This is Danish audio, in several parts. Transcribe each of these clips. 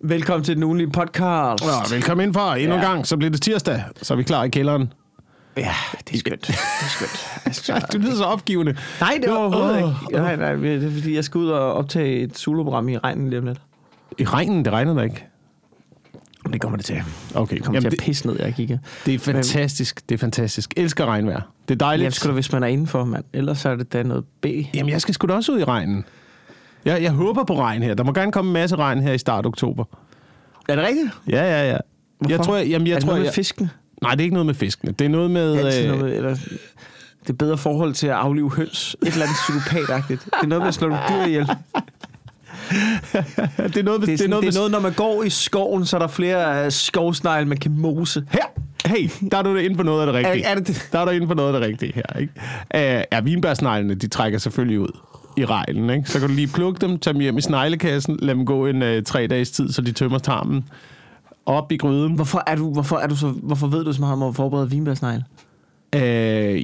Velkommen til den ugenlige podcast. Ja, velkommen ind for endnu en Ja. gang. Så bliver det tirsdag, så er vi klar i kælderen. Ja, det er skønt. Det er skønt. Altså, Du lyder så opgivende. nej, det var overhovedet Åh, ikke. Nej, nej, det er fordi, jeg skal ud og optage et soloprogram i regnen lige om lidt. I regnen, det regner da ikke. Det kommer det til. Okay, Det kommer Jamen, til at pisse ned, jeg kigger. det er fantastisk. Det er fantastisk. Elsker regnvejr. Det er dejligt. Jamen, skal du, hvis man er indenfor, mand. Ellers er det da noget B. Jamen, jeg skal sgu da også ud i regnen. Jeg, jeg håber på regn her. Der må gerne komme en masse regn her i start oktober. Er det rigtigt? Ja, ja, ja. Hvorfor? Jeg tror, jeg, jamen, jeg er det tror, noget med jeg, fiskene? Nej, det er ikke noget med fiskene. Det er noget med... Det er øh, noget med, eller, det er bedre forhold til at aflive høns. Et eller andet psykopatagtigt. Det er noget med at slå nogle dyr ihjel. det er noget med... Det er, sådan, noget, det er med- noget, når man går i skoven, så er der flere uh, skovsnegle, man kan mose. Her! Hey, der er du inde på noget af det rigtige. Er- er det det? Der er du inde på noget af det rigtige her, ikke? Uh, ja, vinbærsneglene, de trækker selvfølgelig ud i regnen, ikke? Så kan du lige plukke dem, tage dem hjem i sneglekassen, lad dem gå en uh, tre dages tid, så de tømmer tarmen. Op i gryden. Hvorfor, er du, hvorfor, er du så, hvorfor ved du så meget om at forberede vinbærsnegle? Uh,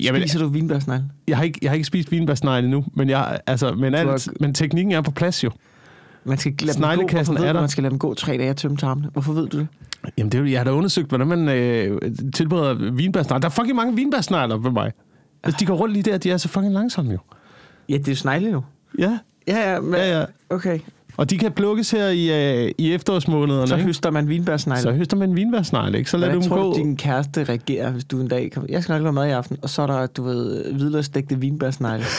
jamen, Spiser du vinbærsnegle? jeg, har ikke, jeg har ikke spist vinbærsnegle nu, men, jeg, altså, men, alt, har- men teknikken er på plads jo. Man skal lade dem gå. Sneglekassen Hvorfor ved er der. man skal lade dem gå tre dage og tømme tarmene? Hvorfor ved du det? Jamen, det, er jeg har da undersøgt, hvordan man øh, tilbereder vinbærsnegle. Der er fucking mange vinbærsnegler ved mig. Altså, de går rundt lige der, de er så fucking langsomme jo. Ja, det er jo snegle jo. Ja, Ja, ja, men, ja, ja. okay. Og de kan plukkes her i, øh, i efterårsmånederne. Så ikke? høster man vinbærsnegle. så høster man vinbærsnegle, ikke? Så lad Hvordan dem tror gå. du, din kæreste reagerer, hvis du en dag kommer... Jeg skal nok lave mad i aften, og så er der, du ved, hvidløgstegte vinbærsnegle.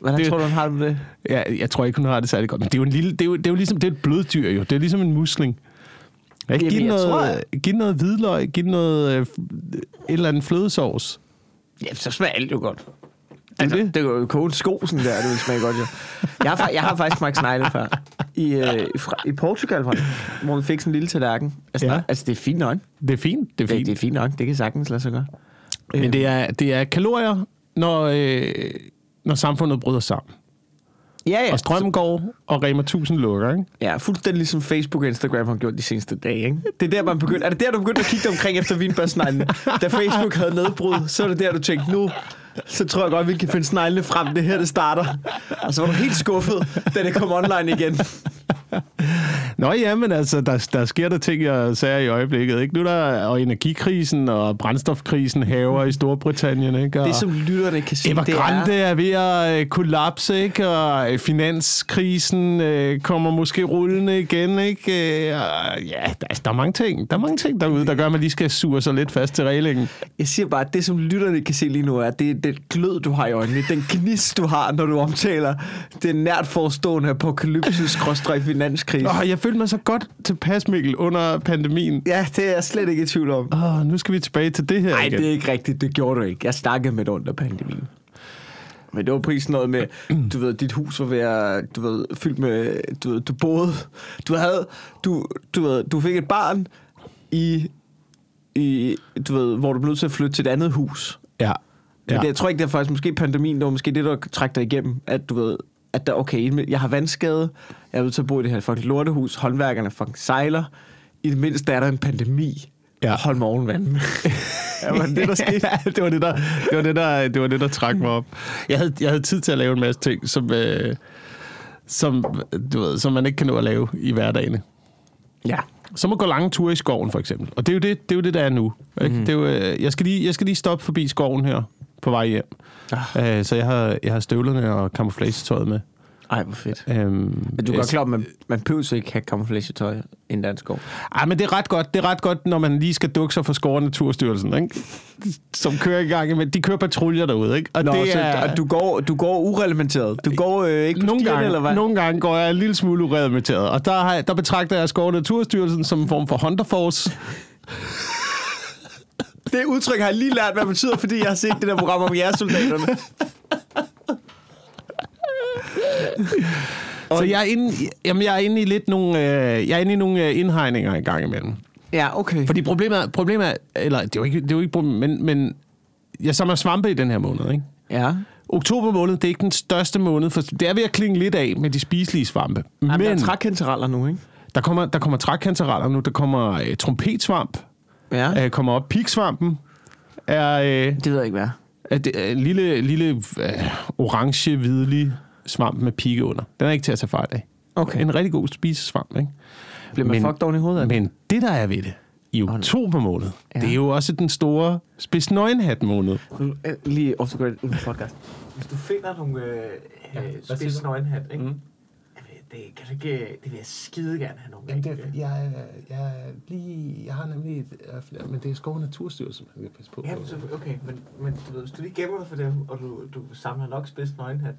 Hvordan Det- tror du, han har det med det? Ja, jeg tror ikke, hun har det særlig godt. Men det er jo, en lille, det er jo, det er jo ligesom det er et bløddyr, jo. Det er ligesom en musling. Ja, Jamen, giv, jeg noget, tror- giv noget hvidløg, giv noget øh, et eller andet flødesovs. Ja, så smager alt jo godt. Det er Altså, det. det er jo koge en sko, sådan der, det vil smage godt jo. Jeg har, jeg har faktisk smagt snegle før. I, øh, fra, I Portugal, faktisk, hvor vi fik sådan en lille tallerken. Altså, Ja. altså det er fint nok. Det er fint, det er Det, fint. det er fint nok, det kan sagtens lade sig gøre. Men det er, det er kalorier, når, øh, når samfundet bryder sammen. ja, ja. Og strømmen går, og Rema 1000 lukker, ikke? Ja, fuldstændig ligesom Facebook og Instagram har gjort de seneste dage, ikke? Det er der, man begyndte... Er det der, du begyndte at kigge omkring efter vinbærsneglene? Da Facebook havde nedbrud, så er det der, du tænkte, nu, så tror jeg godt, vi kan finde sneglene frem. Det her, det starter. Og så var du helt skuffet, da det kom online igen. Nå ja, men altså, der, der sker der ting, jeg sagde i øjeblikket, ikke? Nu er der og energikrisen og brændstofkrisen haver i Storbritannien, ikke? Og Det, som lytterne kan se, det Evergrande er... er ved at øh, kollapse, ikke? Og øh, finanskrisen øh, kommer måske rullende igen, ikke? Øh, og ja, der, er- der er mange ting. Der er mange ting derude, der gør, at man lige skal sure sig lidt fast til reglingen. Jeg siger bare, at det, som lytterne kan se lige nu, er, det er den glød, du har i øjnene. Den gnist, du har, når du omtaler det nært forestående apokalypse-finanskrise. Åh, jeg følte mig så godt tilpas, Mikkel, under pandemien. Ja, det er jeg slet ikke i tvivl om. Åh, nu skal vi tilbage til det her Nej, det er ikke rigtigt. Det gjorde du ikke. Jeg snakkede med dig under pandemien. Men det var prisen noget med, du ved, dit hus var ved at, du ved, fyldt med, du ved, du boede, du havde, du, du ved, du fik et barn i, i, du ved, hvor du blev nødt til at flytte til et andet hus. Ja. Ja. ja. Det, jeg tror ikke, det er faktisk måske pandemien, det var måske det, der trak dig igennem, at du ved, at der, okay, jeg har vandskade, jeg er nødt til at bo i det her fucking lortehus, håndværkerne fucking sejler, i det mindste er der en pandemi. Ja. Hold morgen vand. Ja, var det, det, der skete? ja, det var det, der, det var det, der, det var det, der trak mig op. Jeg havde, jeg havde tid til at lave en masse ting, som, øh, som, du ved, som man ikke kan nå at lave i hverdagen. ja. Som at gå lange ture i skoven, for eksempel. Og det er jo det, det, er jo det der er nu. Ikke? Mm. Det er jo, øh, jeg, skal lige, jeg skal lige stoppe forbi skoven her på vej hjem. Ah. Øh, så jeg har, jeg har støvlerne og camouflage-tøjet med. Ej, hvor fedt. Øhm, Men du er godt klar, at man, man behøver så ikke have camouflage-tøj i en dansk skov. Ej, men det er ret godt, det er ret godt, når man lige skal dukke sig for Skov Naturstyrelsen, ikke? Som kører i gang, men de kører patruljer derude, ikke? Og Nå, det så, er, og du går, du går ureglementeret. Du går øh, ikke på nogle stierne, gange, eller hvad? nogle gange går jeg en lille smule ureglementeret, og der, har, der betragter jeg Skov Naturstyrelsen som en form for Hunter Force. Det udtryk har jeg lige lært, hvad det betyder, fordi jeg har set det der program om jægersoldaterne. Så jeg er inde, jamen, jeg er inde i lidt nogle, øh, jeg er inde i nogle øh, indhegninger i gang imellem. Ja, okay. Fordi problemet er, problemet er eller det er jo ikke, det er jo ikke problem, men, men jeg samler svampe i den her måned, ikke? Ja. Oktober måned, det er ikke den største måned, for det er ved at klinge lidt af med de spiselige svampe. Jamen, der er Men trækkantereller nu, ikke? der kommer, der kommer trækkantereller nu, der kommer øh, trompetsvamp, Ja. øh, kommer op piksvampen, er, øh, Det ved jeg ikke, hvad. er, det, er en lille, lille øh, orange, hvidlig svamp med pigge under. Den er ikke til at tage fejl af. Okay. En rigtig god spisesvamp, ikke? Bliver man fucked oven i hovedet af? Men det, der er ved det, i oktober måned, Ja. det er jo også den store spidsnøgenhat måned. Øh, Lige off the grid podcast. Hvis du finder nogle øh, Ja, øh, hvad siger spids du? nøgenhat, ikke? Mm. Det, kan du ikke, det vil jeg skide gerne have nogle Jamen, det, jeg, jeg, lige, jeg har nemlig et, flere, men det er Skov og Naturstyrelsen, man skal passe på. Ja, så, okay, men, men du ved, hvis du lige gemmer dig for dem, og du, du samler nok spids nøgenhat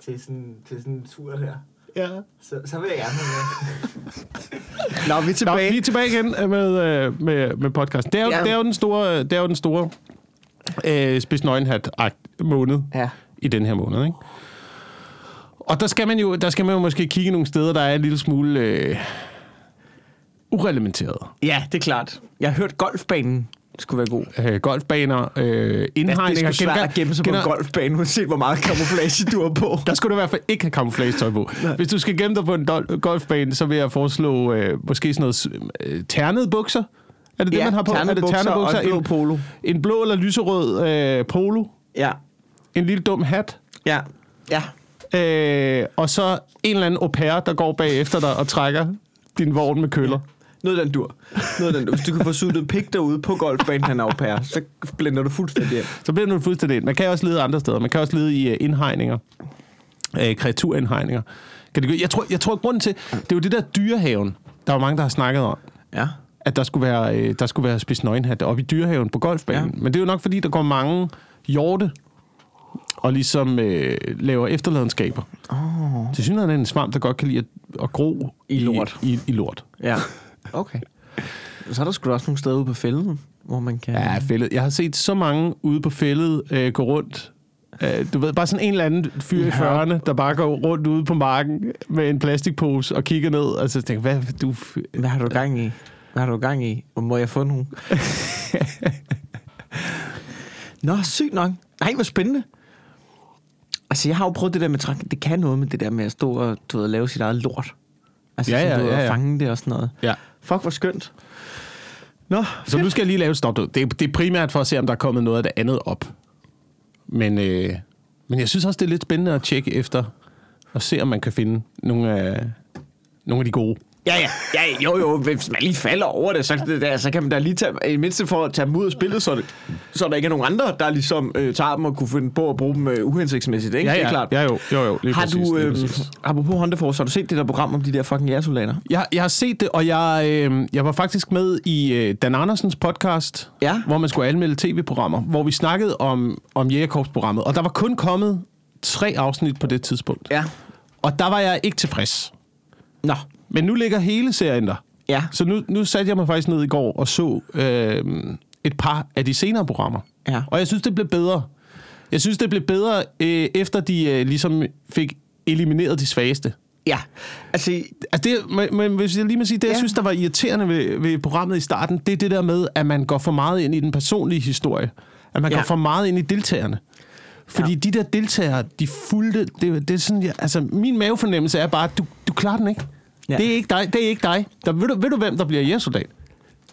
til sådan, til sådan en tur der, ja. så, så vil jeg gerne have med. Nå, vi er Nå, tilbage. vi er tilbage igen øh, med, øh, med, med podcast. Det er jo, Ja. det er jo den store, det er jo den store øh, spidsnøgenhat måned Ja. i den her måned, ikke? Og der skal man jo, der skal man jo måske kigge nogle steder, der er en lille smule øh, ureglementeret. ja, det er klart. Jeg har hørt golfbanen skulle være god. Øh, golfbaner, øh, Ja, det er indhegninger. svært at gemme sig på en gener- golfbane, uanset hvor meget camouflage du har på. Der skulle du i hvert fald ikke have camouflage-tøj på. Hvis du skal gemme dig på en dol- golfbane, så vil jeg foreslå øh, måske sådan noget øh, ternede bukser. Er det det, man har på? Er det ternede bukser? og en blå En, polo. en blå eller lyserød øh, polo. Ja, En lille dum hat. ja, ja. Øh, og så en eller anden au pair, der går bagefter dig og trækker din vogn med køller. Noget den dur. Noget den dur. Hvis du kan få suttet pik derude på golfbanen, han er au pair, så blænder du fuldstændig ind. Så bliver du fuldstændig ind. Man kan også lede andre steder. Man kan også lede i øh, indhegninger. Øh, kreaturindhegninger. Kan det, gå- jeg, tror, jeg tror, grunden til... Det er jo det der dyrehaven, der var mange, der har snakket om. Ja. at der skulle være, øh, der skulle være spids nøgenhat oppe i dyrehaven på golfbanen. Ja. Men det er jo nok, fordi der går mange hjorte og ligesom øh, laver efterladenskaber. Oh. Til synligheden er en svamp, der godt kan lide at, at gro I lort. I, i, i lort. Ja. Okay. Så er der sgu også nogle steder ude på fælden, hvor man kan... Ja, fældet. Jeg har set så mange ude på fældet øh, gå rundt. Øh, du ved, bare sådan en eller anden fyr i Ja. 40'erne, der bare går rundt ude på marken med en plastikpose og kigger ned. Altså, jeg tænker, hvad du... Hvad har du gang i? Hvad har du gang i? Og må jeg få nogle? Nå, sygt nok. Nej, hvor spændende. Altså, jeg har jo prøvet det der med træk. Det kan noget med det der med at stå og du ved, lave sit eget lort. Altså, Ja, sådan, du ja, at ja. fange det og sådan noget. Ja. Fuck, hvor skønt. Nå, Så nu skal jeg lige lave et stop. Det er, det er primært for at se, om der er kommet noget af det andet op. Men, øh, men jeg synes også, det er lidt spændende at tjekke efter, og se, om man kan finde nogle af, nogle af de gode. Ja, ja, ja, jo, jo, hvis man lige falder over det, så, det der, så kan man da lige tage, i mindste for at tage dem ud af spillet, så, det, så der ikke er nogen andre, der ligesom øh, tager dem og kunne finde på at bruge dem øh, uhensigtsmæssigt, ikke? Ja, det er ja, klart. Ja, jo, jo, jo. Lige har præcis, du, øh, apropos Honda Force, har du set det der program om de der fucking jægersoldater? Jeg, jeg har set det, og jeg, øh, jeg var faktisk med i øh, Dan Andersens podcast, Ja. hvor man skulle anmelde tv-programmer, hvor vi snakkede om, om Jægerkorps-programmet, og der var kun kommet tre afsnit på det tidspunkt. Ja. Og der var jeg ikke tilfreds. Nå, Men nu ligger hele serien der. ja, Så nu, nu satte jeg mig faktisk ned i går og så øh, et par af de senere programmer. Ja. Og jeg synes, det blev bedre. Jeg synes, det blev bedre, øh, efter de øh, ligesom fik elimineret de svageste. ja. Altså, Altså det, men, men hvis jeg lige må sige, det, jeg Ja. synes, der var irriterende ved, ved programmet i starten, det er det der med, at man går for meget ind i den personlige historie. At man Ja. går for meget ind i deltagerne. Fordi ja. de der deltagere, de fulgte, det, det er sådan, jeg, altså min mavefornemmelse er bare, at du, du klarer den ikke. Ja. Det er ikke dig, det er ikke dig. Der, ved, du, ved du, hvem der bliver jægersoldat?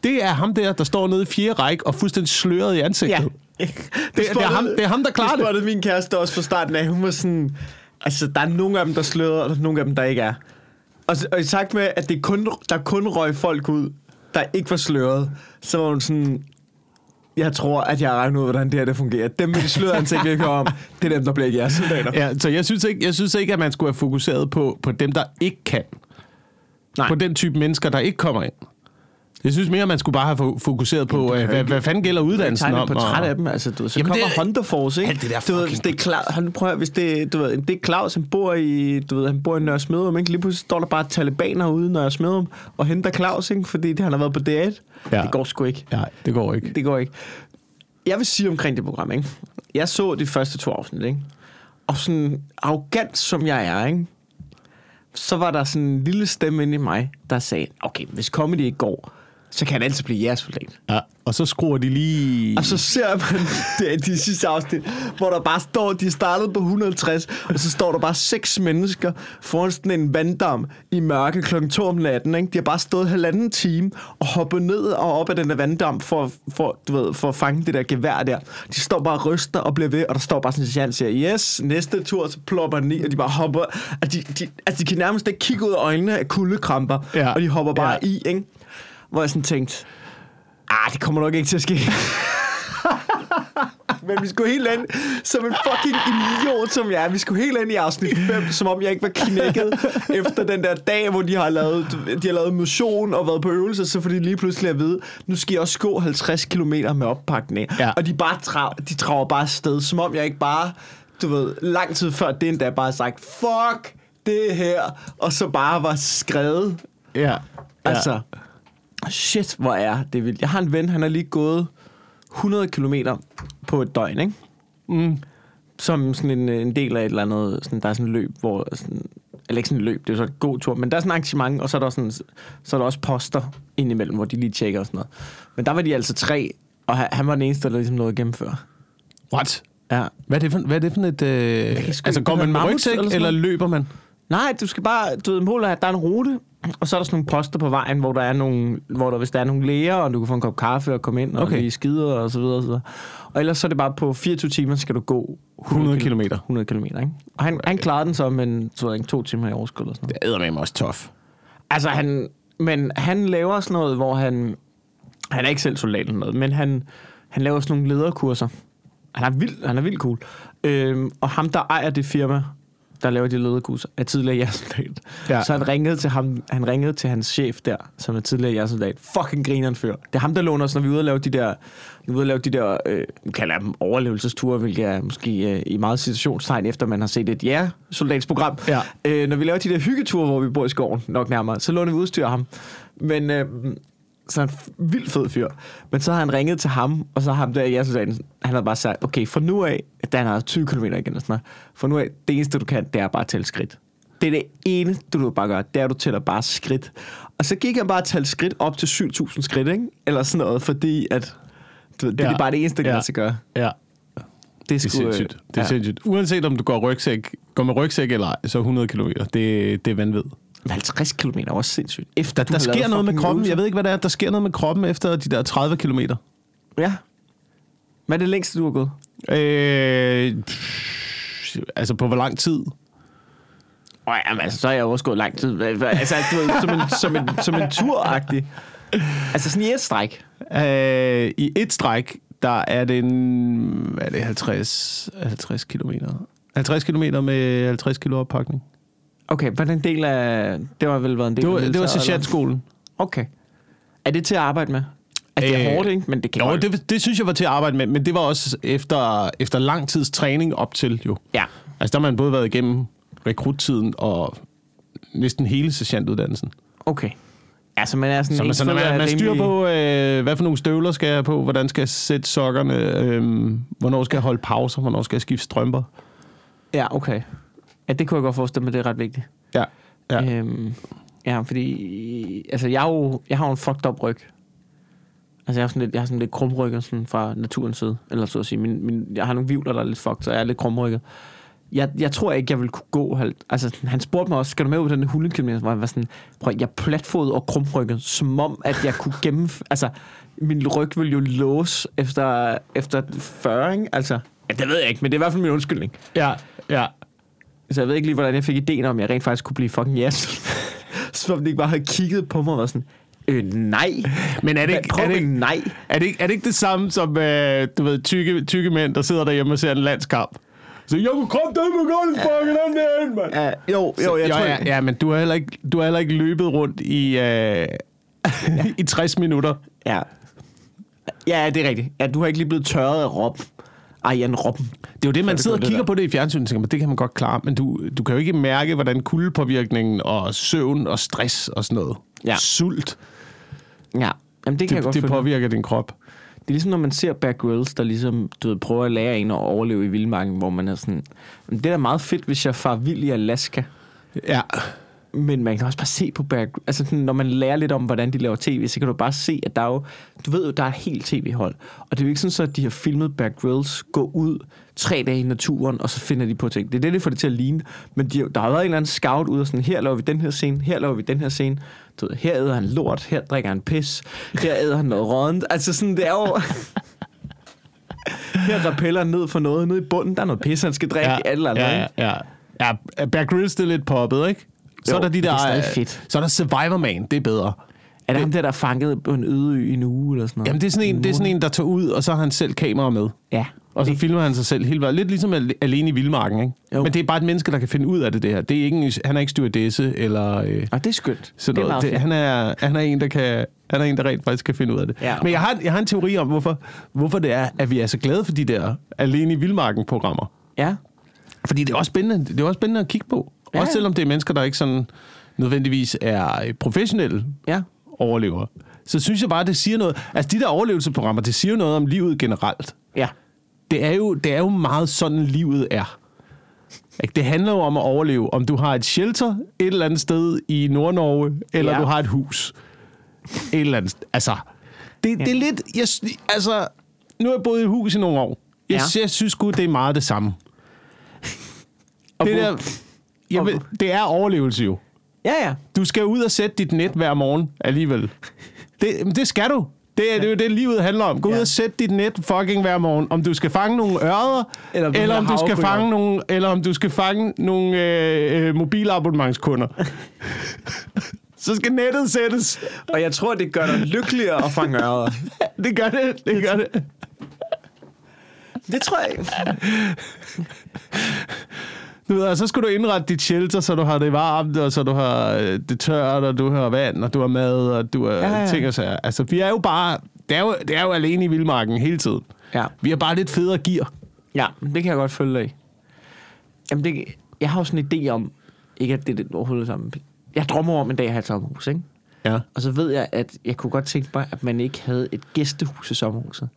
Det er ham der, der står nede i fjerde række og fuldstændig sløret i ansigtet. ja. Det, det, er ham, det er ham, der klarer det. det. min kæreste også fra starten af. Hun var sådan... Altså, der er nogle af dem, der slører, og der er nogle af dem, der ikke er. Og, og i takt med, at det kun, der kun røg folk ud, der ikke var sløret, så var hun sådan... Jeg tror, at jeg har regnet ud, hvordan det her det fungerer. Dem med de slørede ansigt, vi om, det er dem, der bliver jeres soldater. Ja, så jeg synes, ikke, jeg synes ikke, at man skulle have fokuseret på, på dem, der ikke kan. Nej. På den type mennesker, der ikke kommer ind. Jeg synes mere, man skulle bare have fo- fokuseret på, øh, hvad, hvad fanden gælder uddannelsen om. på træt og- af dem, altså, du, så Jamen, kommer det- Honda Force, ikke? Alt det der du ved, hvis det er klar, han prøver, hvis det, du ved, det er Claus, han bor i, du ved, han bor i Nørre Smedum, ikke? Lige pludselig står der bare talibaner ude i Nørre Smedum og henter Claus, ikke? Fordi det, han har været på D1. Ja. Det går sgu ikke. Nej, det går ikke. Det går ikke. Jeg vil sige omkring det program, ikke? Jeg så de første to afsnit, ikke? Og sådan arrogant som jeg er, ikke? Så var der sådan en lille stemme inde i mig, der sagde, okay, hvis comedy ikke går, så kan han altid blive jægersoldat. Ja. Og så skruer de lige... Og så ser man det, de sidste afsnit, hvor der bare står, de startede på 150, og så står der bare seks mennesker foran sådan en vanddam i mørke klokken 2 om natten. Ikke? De har bare stået halvanden time og hoppet ned og op af den der vanddam for, for, du ved, for at fange det der gevær der. De står bare og ryster og bliver ved, og der står bare sådan en sergeant siger, yes, næste tur, så plopper den i, og de bare hopper. Altså, de, de, altså, de kan nærmest ikke kigge ud af øjnene af kuldekramper, Ja. og de hopper bare Ja. i, ikke? Hvor jeg sådan tænkte, ah, det kommer nok ikke til at ske. Men vi skulle helt ind som en fucking idiot, som jeg er. Vi skulle helt ind i afsnit 5, som om jeg ikke var knækket efter den der dag, hvor de har lavet, de har lavet motion og været på øvelse, så fordi de lige pludselig at vide, nu skal jeg også gå 50 km med oppakning. Ja. Og de, bare trav, de traver bare afsted, som om jeg ikke bare, du ved, lang tid før det endda bare sagt, fuck det her, og så bare var skrevet Ja. ja. Shit, hvor er det vildt. Jeg har en ven, han har lige gået 100 km på et døgn, ikke? Mm. Som sådan en, en del af et eller andet, sådan, der er sådan et løb, hvor sådan, eller ikke sådan et løb, det er jo så et god tur, men der er sådan et arrangement, og så er der, sådan, så er der også poster indimellem, hvor de lige tjekker og sådan noget. Men der var de altså tre, og han, var den eneste, der ligesom nåede at gennemføre. What? Ja. Hvad er det for, hvad er det for et... Øh... Altså, går man med rygsæk, eller eller, løber man? Nej, du skal bare, du ved, målet er, at der er en rute, og så er der sådan nogle poster på vejen, hvor der er nogle, hvor der, hvis der er nogle læger, og du kan få en kop kaffe og komme ind og Okay. lige skider og så videre, og så videre. Og ellers så er det bare på 24 timer, skal du gå 100 kilometer. 100 km, ikke? Og han, han klarede den så, men så ikke to timer i overskud eller sådan noget. Det er med også tof. Altså han, men han laver sådan noget, hvor han, han er ikke selv soldat eller noget, men han, han laver sådan nogle lederkurser. Han er vild, han er vildt cool. Øhm, og ham, der ejer det firma, der laver de lederkurser, er tidligere jægersoldat. Ja. Så han ringede, til ham, han ringede til hans chef der, som er tidligere jægersoldat. Fucking grineren fyr. Det er ham, der låner os, når vi er ude og lave de der, vi er ude og lave de der øh, kalder dem overlevelsesture, hvilket er måske øh, i meget situationstegn, efter man har set et jægersoldatsprogram. Ja. Øh, når vi laver de der hyggeture, hvor vi bor i skoven, nok nærmere, så låner vi udstyr af ham. Men øh, så er han vildt fed fyr. Men så har han ringet til ham, og så har ham der i jægersoldaten, han har bare sagt, okay, for nu af, da han har 20 km igen og sådan noget, for nu af, det eneste du kan, det er bare at tælle skridt. Det er det eneste, du bare gør, det er, at du tæller bare skridt. Og så gik han bare og talte skridt op til 7.000 skridt, ikke? Eller sådan noget, fordi at, du ved, det Ja. er bare det eneste, der kan Ja. lade sig gøre. Ja, Det er, det er sgu, sindssygt. øh, Det er ja. sindssygt. Uanset om du går, rygsæk, går med rygsæk eller ej, så 100 km. Det, det er vanvittigt. 50 km er også sindssygt. Efter Der, der sker noget med kroppen. Jeg ved ikke, hvad det er. Der sker noget med kroppen efter de der 30 km. Ja. Hvad er det længste, du har gået? Øh, pff, altså på hvor lang tid? Åh, jamen, altså, så har jeg også gået lang tid. Altså, du ved, som en, som en, som en tur-agtig. Altså sådan i et stræk. Øh, I et stræk, der er det en, hvad er det, 50, 50 km. 50 km med 50 kilo oppakning. Okay, hvad er den del af... Det var vel været en del Det var, af det var sergeantskolen. Okay. Er det til at arbejde med? Altså, det er Øh, hårdt, ikke? Men det kan Jo, det, det synes jeg var til at arbejde med, men det var også efter, efter lang tids træning op til jo. Ja. Altså der har man både været igennem rekruttiden og næsten hele sergeantuddannelsen. Okay. Altså, man er sådan... Så man, ens så man, man styrer rimelig- på, øh, hvad for nogle støvler skal jeg på, hvordan skal jeg sætte sokkerne, øh, hvornår skal jeg holde pauser, hvornår skal jeg skifte strømper. Ja, okay. Ja, det kunne jeg godt forestille mig, det er ret vigtigt. Ja. ja. Ja, øhm, ja fordi... Altså, jeg, er jo, jeg har jo en fucked up ryg. Altså, jeg har sådan lidt, jeg har sådan lidt krumrykket sådan fra naturens side. Eller så at sige. Min, min, jeg har nogle vivler, der er lidt fucked, så jeg er lidt krumrykket. Jeg, jeg tror ikke, jeg vil kunne gå. Altså, han spurgte mig også, skal du med ud på den 100 km? Hvor jeg var sådan, prøv, jeg er platfodet og krumrykket, som om, at jeg kunne gennem... Altså, min ryg ville jo låse efter, efter 40, ikke? Altså, ja, det ved jeg ikke, men det er i hvert fald min undskyldning. ja, ja. Så jeg ved ikke lige, hvordan jeg fik ideen om, at jeg rent faktisk kunne blive fucking yes. Som om de ikke bare havde kigget på mig og var sådan, øh, nej. Men er det ikke, Prøv er det ikke, nej. er det ikke, er det ikke det samme som, øh, du ved, tykke, tykke mænd, der sidder derhjemme og ser en landskamp? Så jeg kunne komme der med golfbakken den derinde, mand. Ja, jo, jo, jeg jo, tror... ja, ja, men du har heller ikke, du har heller ikke løbet rundt i, øh, i 60 minutter. ja. Ja, det er rigtigt. Ja, du har ikke lige blevet tørret af Rob. Jan Robben. Det er jo det, man sidder og kigger der. på det i fjernsynet, og tænker, man, det kan man godt klare, men du, du kan jo ikke mærke, hvordan kuldepåvirkningen og søvn og stress og sådan noget, Ja. sult, Ja, Jamen, det kan jeg det, godt det påvirker din krop. Det er ligesom, når man ser Bear Grylls, der ligesom, du ved, prøver at lære en at overleve i vildmarken, hvor man er sådan, "Men det er da meget fedt, hvis jeg far vild i Alaska. Ja, men man kan også bare se på back, altså sådan, når man lærer lidt om, hvordan de laver tv, så kan du bare se, at der er jo, du ved jo, der er et helt tv-hold. Og det er jo ikke sådan, så, at de har filmet Bear Grylls gå ud tre dage i naturen, og så finder de på ting. Det er det, det får det til at ligne. Men de, der har været en eller anden scout ud og sådan, her laver vi den her scene, her laver vi den her scene. Du ved, her æder han lort, her drikker han pis, her æder han noget rådent. Altså sådan, det er jo... her rappeller ned for noget, nede i bunden, der er noget pis, han skal drikke ja, eller andet. ja, ja, ja. ja Bear Grylls, det er lidt poppet, ikke? Så Jo, er der de det er der... øh, fedt. Så er der Survivor Man, det er bedre. Er det ham der, der er fanget på en øde ø i en uge eller sådan noget? Jamen, det er sådan en, det er sådan en der tager ud, og så har han selv kamera med. Ja. Og så filmer han sig selv helt vildt. Lidt ligesom al- alene i vildmarken, ikke? Jo. Men det er bare et menneske, der kan finde ud af det, det her. Det er ikke en, han er ikke stewardesse, eller... Øh, og det er skønt. sådan det er noget. Det, han, er, han er en, der kan... Han er en, der rent faktisk kan finde ud af det. Ja. Men jeg har, jeg har en teori om, hvorfor, hvorfor det er, at vi er så glade for de der alene i vildmarken-programmer. Ja. Fordi det er også spændende, det er også spændende at kigge på. Ja. Også selvom det er mennesker, der ikke sådan nødvendigvis er øh, professionelle Ja. overlever. Så synes jeg bare, det siger noget. Altså de der overlevelsesprogrammer, det siger noget om livet generelt. Ja. Det er jo, det er jo meget sådan, livet er. Det handler jo om at overleve. Om du har et shelter et eller andet sted i Nord-Norge, eller Ja. du har et hus. Et eller andet. Altså, det, ja. det er lidt... Jeg, altså, nu har jeg boet i hus i nogle år. Jeg, Ja. ja. jeg synes sgu, det er meget det samme. Og det, der, ved, det er overlevelse jo. Ja, ja. Du skal ud og sætte dit net hver morgen alligevel. Det, det skal du. Det er, det er jo det, livet handler om. Gå Ja. ud og sæt dit net fucking hver morgen. Om du skal fange nogle ørder, Eller om du eller, om du skal fange nogle, eller om du skal fange nogle øh, øh, mobilabonnementskunder. Så skal nettet sættes. Og jeg tror, det gør dig lykkeligere at fange ørder. Det gør det. Det gør det. Det tror jeg. Du ved, og så skal du indrette dit shelter, så du har det varmt, og så du har øh, det tørt, og du har vand, og du har mad, og du har Ja, ja, ting og sager. Altså, vi er jo bare... Det er jo, det er jo alene i vildmarken hele tiden. Ja. Vi har bare lidt federe gear. Ja, det kan jeg godt følge dig i. Jamen, det, jeg har jo sådan en idé om, ikke at det er det overhovedet sammen. Jeg drømmer om en dag at have et sommerhus, ikke? Ja. Og så ved jeg, at jeg kunne godt tænke mig, at man ikke havde et gæstehus i sommerhuset,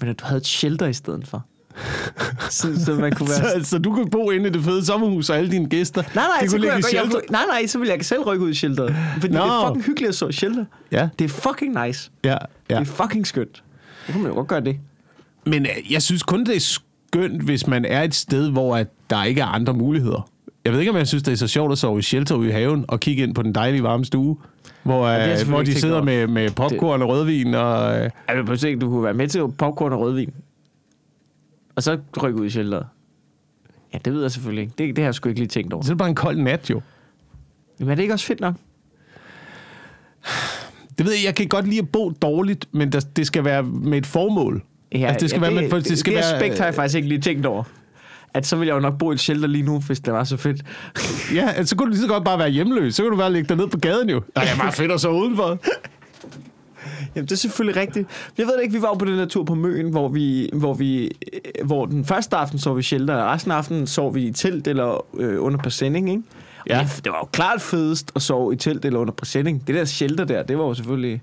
men at du havde et shelter i stedet for. Så, så man kunne være... Så, så du kunne bo inde i det fede sommerhus, og alle dine gæster, Nej, nej, de så kunne jeg jeg, ville- nej, nej, så vil jeg selv rykke ud i shelteret. Fordi Nå. det er fucking hyggeligt at så shelter. Ja, Det er fucking nice. ja, Ja. Det er fucking skønt. Så kan man jo godt gøre det. Men øh, jeg synes kun, det er skønt, hvis man er et sted, hvor at der ikke er andre muligheder. Jeg ved ikke, om jeg synes, det er så sjovt at sove i shelter ude i haven og kigge ind på den dejlige varme stue, hvor, jeg ja, selvfølgelig hvor de sidder med, med popcorn og rødvin. Og, øh, Jeg vil prøve at se, du kunne være med til popcorn og rødvin. Og så rykke ud i shelteret. Ja, det ved jeg selvfølgelig ikke. Det, det har jeg sgu ikke lige tænkt over. så er det bare en kold nat, jo. Men er det ikke også fedt nok? Det ved jeg, jeg kan godt lide at bo dårligt, men der, det skal være med et formål. Ja, Altså, det skal være- men for- det skal det være- aspekt har jeg faktisk ikke lige tænkt over. At så vil jeg jo nok bo i et shelter lige nu, hvis det var så fedt. Ja, altså, så kunne du lige så godt bare være hjemløs. Så kunne du bare ligge dig ned på gaden, jo. Nej, det er meget fedt at sove udenfor. Jamen, det er selvfølgelig rigtigt. Jeg ved det ikke, vi var jo på den der tur på Møen, hvor vi, hvor vi, øh, hvor den første aften sov vi shelter, og resten af aftenen sov vi i telt eller øh, under præsending, ikke? Og Ja. Det, det, var jo klart fedest at sove i telt eller under præsending. Det der shelter der, det var jo selvfølgelig...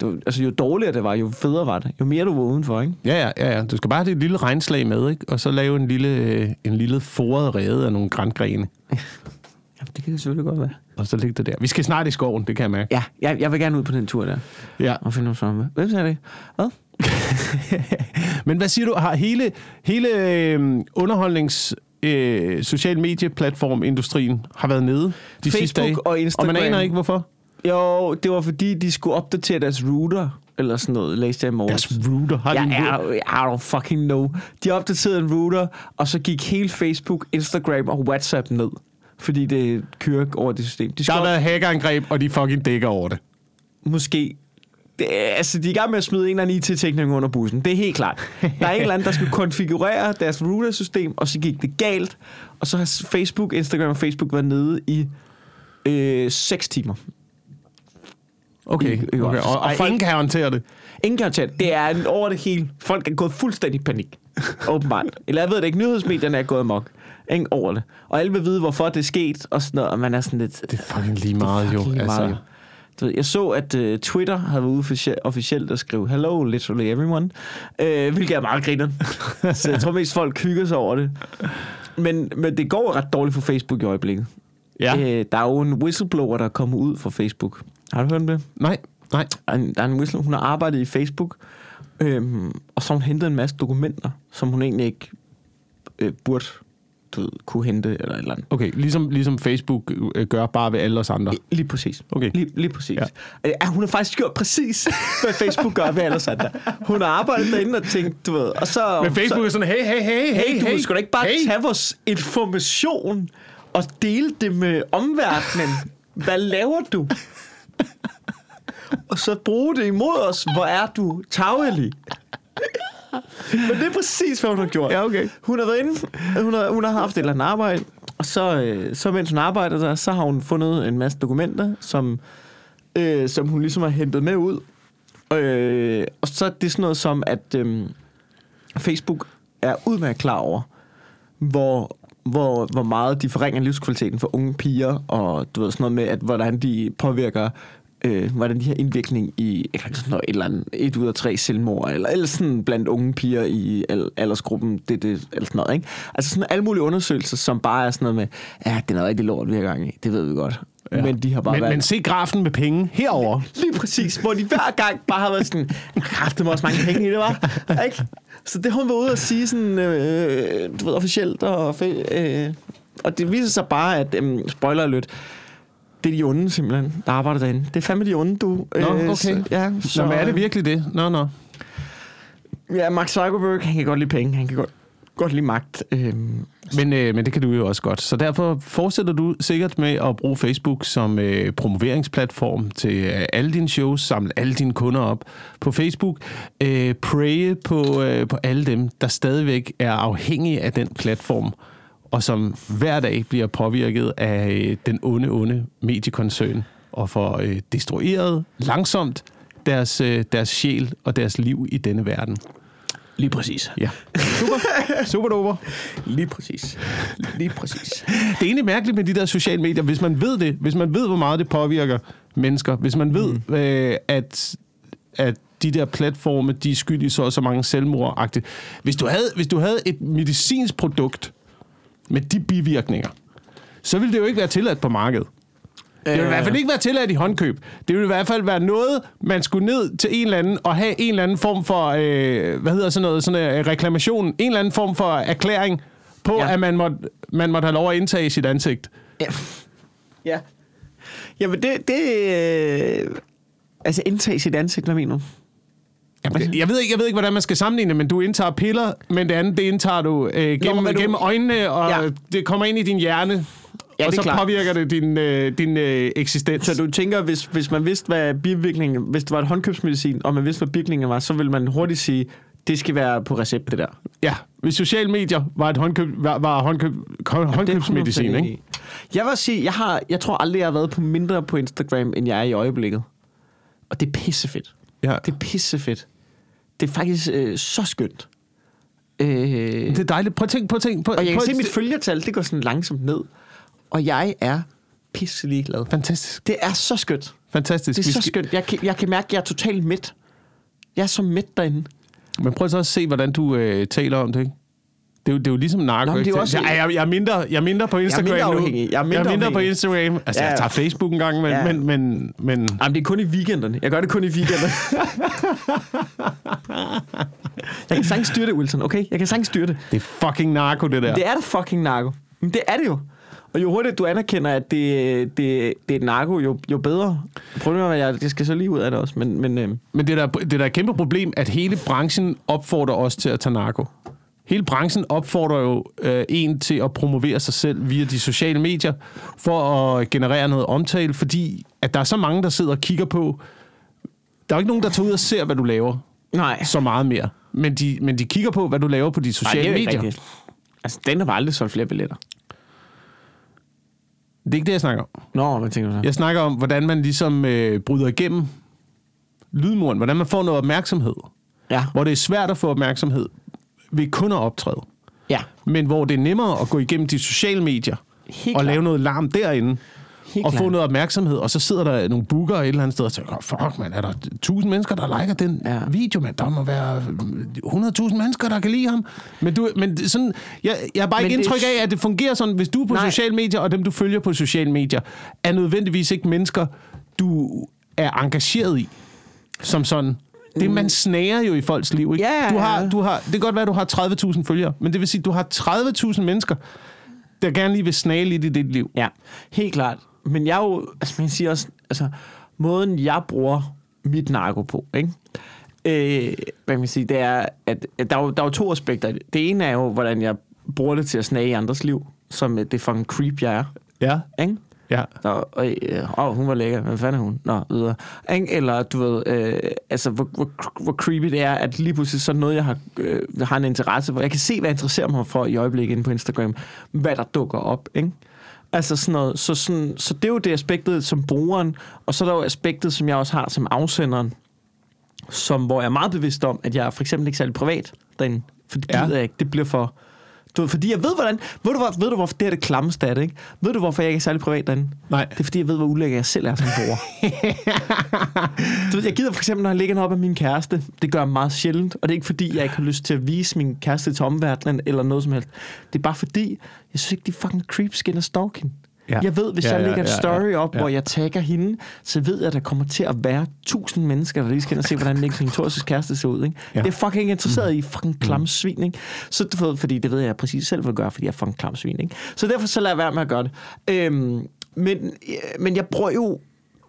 Det var, altså, jo dårligere det var, jo federe var det. Jo mere du var udenfor, ikke? Ja, ja, ja, ja. Du skal bare have et lille regnslag med, ikke? Og så lave en lille, øh, en lille foret rede af nogle grængrene. Jamen, det kan det selvfølgelig godt være. Og så ligge det der. Vi skal snart i skoven, det kan jeg mærke. Ja, jeg, jeg vil gerne ud på den tur der. Ja. Og finde noget sammen. Hvem sagde det? Hvad? Men hvad siger du? Har hele, hele øh, underholdnings... Øh, social medieplatformindustrien har været nede de Facebook sidste dage. og Og Instagram. man aner ikke, hvorfor. Jo, det var fordi, de skulle opdatere deres router, eller sådan noget, læste jeg i morges. Deres router. Har de Jeg er, router? I don't fucking know. De opdaterede en router, og så gik hele Facebook, Instagram og WhatsApp ned. Fordi det kører over det system. De Der skal har været hackerangreb, og de fucking dækker over det. måske... Det, altså, de er i gang med at smide en eller anden IT-teknik under bussen. Det er helt klart. Der er en eller anden, der skulle konfigurere deres router-system, og så gik det galt. Og så har Facebook, Instagram og Facebook været nede i øh, 6 timer. Okay, I- i- okay. og Og, og folk- ingen kan håndtere det. Ingen kan tage det. Det er over det hele. Folk er gået fuldstændig i panik. Åbenbart. Eller jeg ved det ikke. Nyhedsmedierne er gået amok. Ingen over det. Og alle vil vide, hvorfor det er sket, og sådan noget. Og man er sådan lidt... Det er fucking lige meget, jo. fucking lige Altså, meget, jo. Du ved, jeg så, at uh, Twitter havde været ude offici- officielt og skrive Hello, literally everyone. Uh, hvilket er meget griner. så jeg tror mest, folk hygger sig over det. Men, men det går ret dårligt for Facebook i øjeblikket. Ja. Øh, der er jo en whistleblower, der er kommet ud fra Facebook. Har du hørt om det? Nej, nej. Der er en, der er en whistleblower, hun har arbejdet i Facebook, øhm, og så har hun hentet en masse dokumenter, som hun egentlig ikke øh, burde du ved, kunne hente, eller et eller andet. Okay, ligesom, ligesom Facebook øh, gør bare ved alle os andre. Lige præcis. Okay. Lige, lige præcis. Ja. Ja. Ja, hun har faktisk gjort præcis, hvad Facebook gør ved alle andre. Hun har arbejdet derinde og tænkt, du ved, og så... Men Facebook så, er sådan, hey, hey, hey, hey, hey, du hey, skal da ikke bare hey. tage vores information og dele det med omverdenen. Hvad laver du? og så bruge det imod os. Hvor er du tavelig? Men det er præcis, hvad hun har gjort. Ja, okay. Hun har været inde, hun har, hun har haft et eller andet arbejde, og så, øh, så mens hun arbejder der, så har hun fundet en masse dokumenter, som, øh, som hun ligesom har hentet med ud. Øh, og så er det sådan noget som, at øh, Facebook er udmærket klar over, hvor, hvor, hvor meget de forringer livskvaliteten for unge piger, og du ved sådan noget med, at hvordan de påvirker øh, hvordan de har indvirkning i jeg kan sådan noget, et eller andet, et ud af tre selvmord, eller, eller sådan blandt unge piger i al- aldersgruppen, det, det, eller sådan noget, ikke? Altså sådan alle mulige undersøgelser, som bare er sådan noget med, ja, det er noget rigtig lort, vi har gang i, det ved vi godt. Ja. Men de har bare Men, været... men se grafen med penge herover. Lige præcis, hvor de hver gang bare har været sådan, kræfter mig også mange penge i det, var. Ikke? Så det har hun været ude og sige sådan, øh, du ved, officielt, og, øh, og det viser sig bare, at, øh, spoiler alert, det er de onde simpelthen, der arbejder derinde. Det er fandme de onde, du. Nå, okay. Så, ja, så, Så, men er det virkelig det? Nå, nå. Ja, Mark Zuckerberg, han kan godt lide penge, han kan godt, godt lide magt. Øh, Men, øh, men det kan du jo også godt. Så derfor fortsætter du sikkert med at bruge Facebook som øh, promoveringsplatform til øh, alle dine shows, samle alle dine kunder op på Facebook. Øh, praye på, øh, på alle dem, der stadigvæk er afhængige af den platform, og som hver dag bliver påvirket af øh, den onde, onde mediekoncern, og får øh, destrueret langsomt deres, øh, deres sjæl og deres liv i denne verden. lige præcis. Ja. Super. Super duper. Lige præcis. Lige præcis. Det er egentlig mærkeligt med de der sociale medier, hvis man ved det, hvis man ved, hvor meget det påvirker mennesker, hvis man ved, mm. øh, at, at de der platforme, de er skyld i så og så mange selvmord -agtigt. Hvis du havde, hvis du havde et medicinsk produkt med de bivirkninger, så ville det jo ikke være tilladt på markedet. Det ville i hvert fald ikke være tilladt i håndkøb. Det ville i hvert fald være noget, man skulle ned til en eller anden og have en eller anden form for, øh, hvad hedder sådan noget, sådan en reklamation, en eller anden form for erklæring på, Ja. ja. at man måtte, man måtte have lov at indtage sit ansigt. Ja. ja. Jamen, det... det øh, altså, indtage sit ansigt, hvad mener du? Jamen, jeg, ved ikke, jeg ved ikke, hvordan man skal sammenligne men du indtager piller, men det andet, det indtager du øh, gennem, men du- gennem øjnene, og Ja. ja. det kommer ind i din hjerne, Ja, og så klart. påvirker det din, øh, din øh, eksistens. Så du tænker, hvis, hvis man vidste, hvad bivirkningen... Hvis det var et håndkøbsmedicin, og man vidste, hvad bivirkningen var, så ville man hurtigt sige, det skal være på recept, det der. Ja, hvis sociale medier var et håndkøb, var, var håndkøb, hånd, håndkøbsmedicin, jeg ikke? Jeg vil sige, jeg, har, jeg tror aldrig, jeg har været på mindre på Instagram, end jeg er i øjeblikket. Og det er pissefedt. Ja. Det er pissefedt. Det er faktisk øh, så skønt. Øh, Det er dejligt. Prøv at tænke, at tænke. Prøv, og jeg kan prøv se, at- mit følgertal, det går sådan langsomt ned. Og jeg er pisselig glad. Fantastisk. Det er så skønt. Fantastisk. Det er så skønt. Jeg kan, jeg kan mærke, at jeg er totalt midt. Jeg er så midt derinde. Men prøv så at se, hvordan du øh, taler om det, ikke? Det er, jo, det er jo ligesom narko. Nå, det er også- jeg, jeg, jeg, er mindre, jeg er mindre på Instagram mindre nu. afhængig. Jeg er mindre jeg er mindre på. Instagram. Altså, Ja, jeg tager Facebook en gang, men... Ja. men, men, men Jamen, det er kun i weekenderne. Jeg gør det kun i weekenderne. jeg kan sagtens styre det, Wilson, okay? Jeg kan sagtens styre det. det er fucking narko, det der. Det er da fucking narko. Men det er det jo. Og jo hurtigt du anerkender, at det, det, det er narko, jo, jo bedre. Problemet er, at jeg, jeg skal så lige ud af det også. Men, men øh, Men det er, da, det er da et kæmpe problem, at hele branchen opfordrer os til at tage narko. Hele branchen opfordrer jo øh, en til at promovere sig selv via de sociale medier, for at generere noget omtale, fordi at der er så mange, der sidder og kigger på. Der er jo ikke nogen, der tager ud og ser, hvad du laver nej. så meget mere. Men de, men de kigger på, hvad du laver på de Nej, sociale det er ikke medier. rigtigt. Altså, den har bare aldrig solgt flere billetter. Det er ikke det, jeg snakker om. Nå, hvad tænker du så? Jeg snakker om, hvordan man ligesom øh, bryder igennem lydmuren. Hvordan man får noget opmærksomhed. Ja. Hvor det er svært at få opmærksomhed ved kun at optræde. Ja. Men hvor det er nemmere at gå igennem de sociale medier Helt og klart. lave noget larm derinde. Helt og få klart. noget opmærksomhed, og så sidder der nogle booker et eller andet sted og tænker, fuck man, er der tusind mennesker, der liker den Ja. video, men der må være 100.000 mennesker, der kan lide ham. Men, du, men sådan, jeg, jeg har bare Men ikke indtryk af, at det fungerer sådan, hvis du er på Nej. sociale medier, og dem du følger på sociale medier, er nødvendigvis ikke mennesker, du er engageret i, som sådan. Det, man snager jo i folks liv, ikke? Mm. Ja, ja, du har, du har, det kan godt være, at du har 30.000 følgere, men det vil sige, at du har 30.000 mennesker, der gerne lige vil snage lidt i dit liv. Ja, helt klart. Men jeg er jo, altså man siger også, altså måden jeg bruger mit narko på, ikke? Øh, hvad kan man sige, det er, at, at der, er jo, der er jo to aspekter. Det ene er jo, hvordan jeg bruger det til at snage i andres liv, som øh, det fucking creep, jeg er. Ja, Ikke? Ja. Nå, øh, åh, hun var lækker. Hvad fanden er hun? Nå, videre. Eller, du ved, øh, altså, hvor, hvor, hvor creepy det er, at lige pludselig sådan noget, jeg har, øh, har en interesse for. Jeg kan se, hvad jeg interesserer mig for i øjeblikket inde på Instagram. Hvad der dukker op, ikke? Altså sådan noget. Så, sådan, så det er jo det aspektet som brugeren, og så er der jo aspektet, som jeg også har som afsenderen, som, hvor jeg er meget bevidst om, at jeg er for eksempel ikke særlig privat derinde. For det Ja. gider jeg ikke. Det bliver for... Du, fordi jeg ved, hvordan... Ved du, hvor, ved du, hvorfor det er det klammeste af det, ikke? Ved du, hvorfor jeg ikke er særlig privat derinde? Nej. Det er, fordi jeg ved, hvor ulækker jeg selv er som bruger. du ved, jeg gider for eksempel, når jeg ligger op af min kæreste. Det gør jeg meget sjældent. Og det er ikke, fordi jeg ikke har lyst til at vise min kæreste til omverdenen eller noget som helst. Det er bare fordi, jeg synes ikke, de fucking creeps skal og stalk hende. Ja. Jeg ved, hvis Ja, jeg ja, lægger et ja, story ja, op, ja. hvor jeg tagger hende, så ved jeg, at der kommer til at være tusind mennesker, der lige skal ind og se, hvordan Nick Thorses kæreste ser ud. Ikke? Ja. Det er fucking interesseret i fucking klamme svin. Ikke? Så du ved, fordi det ved jeg præcis selv, hvad jeg gør, fordi jeg er fucking klamme svin. Ikke? Så derfor så lader jeg være med at gøre det. Øhm, men, øh, men jeg bruger jo,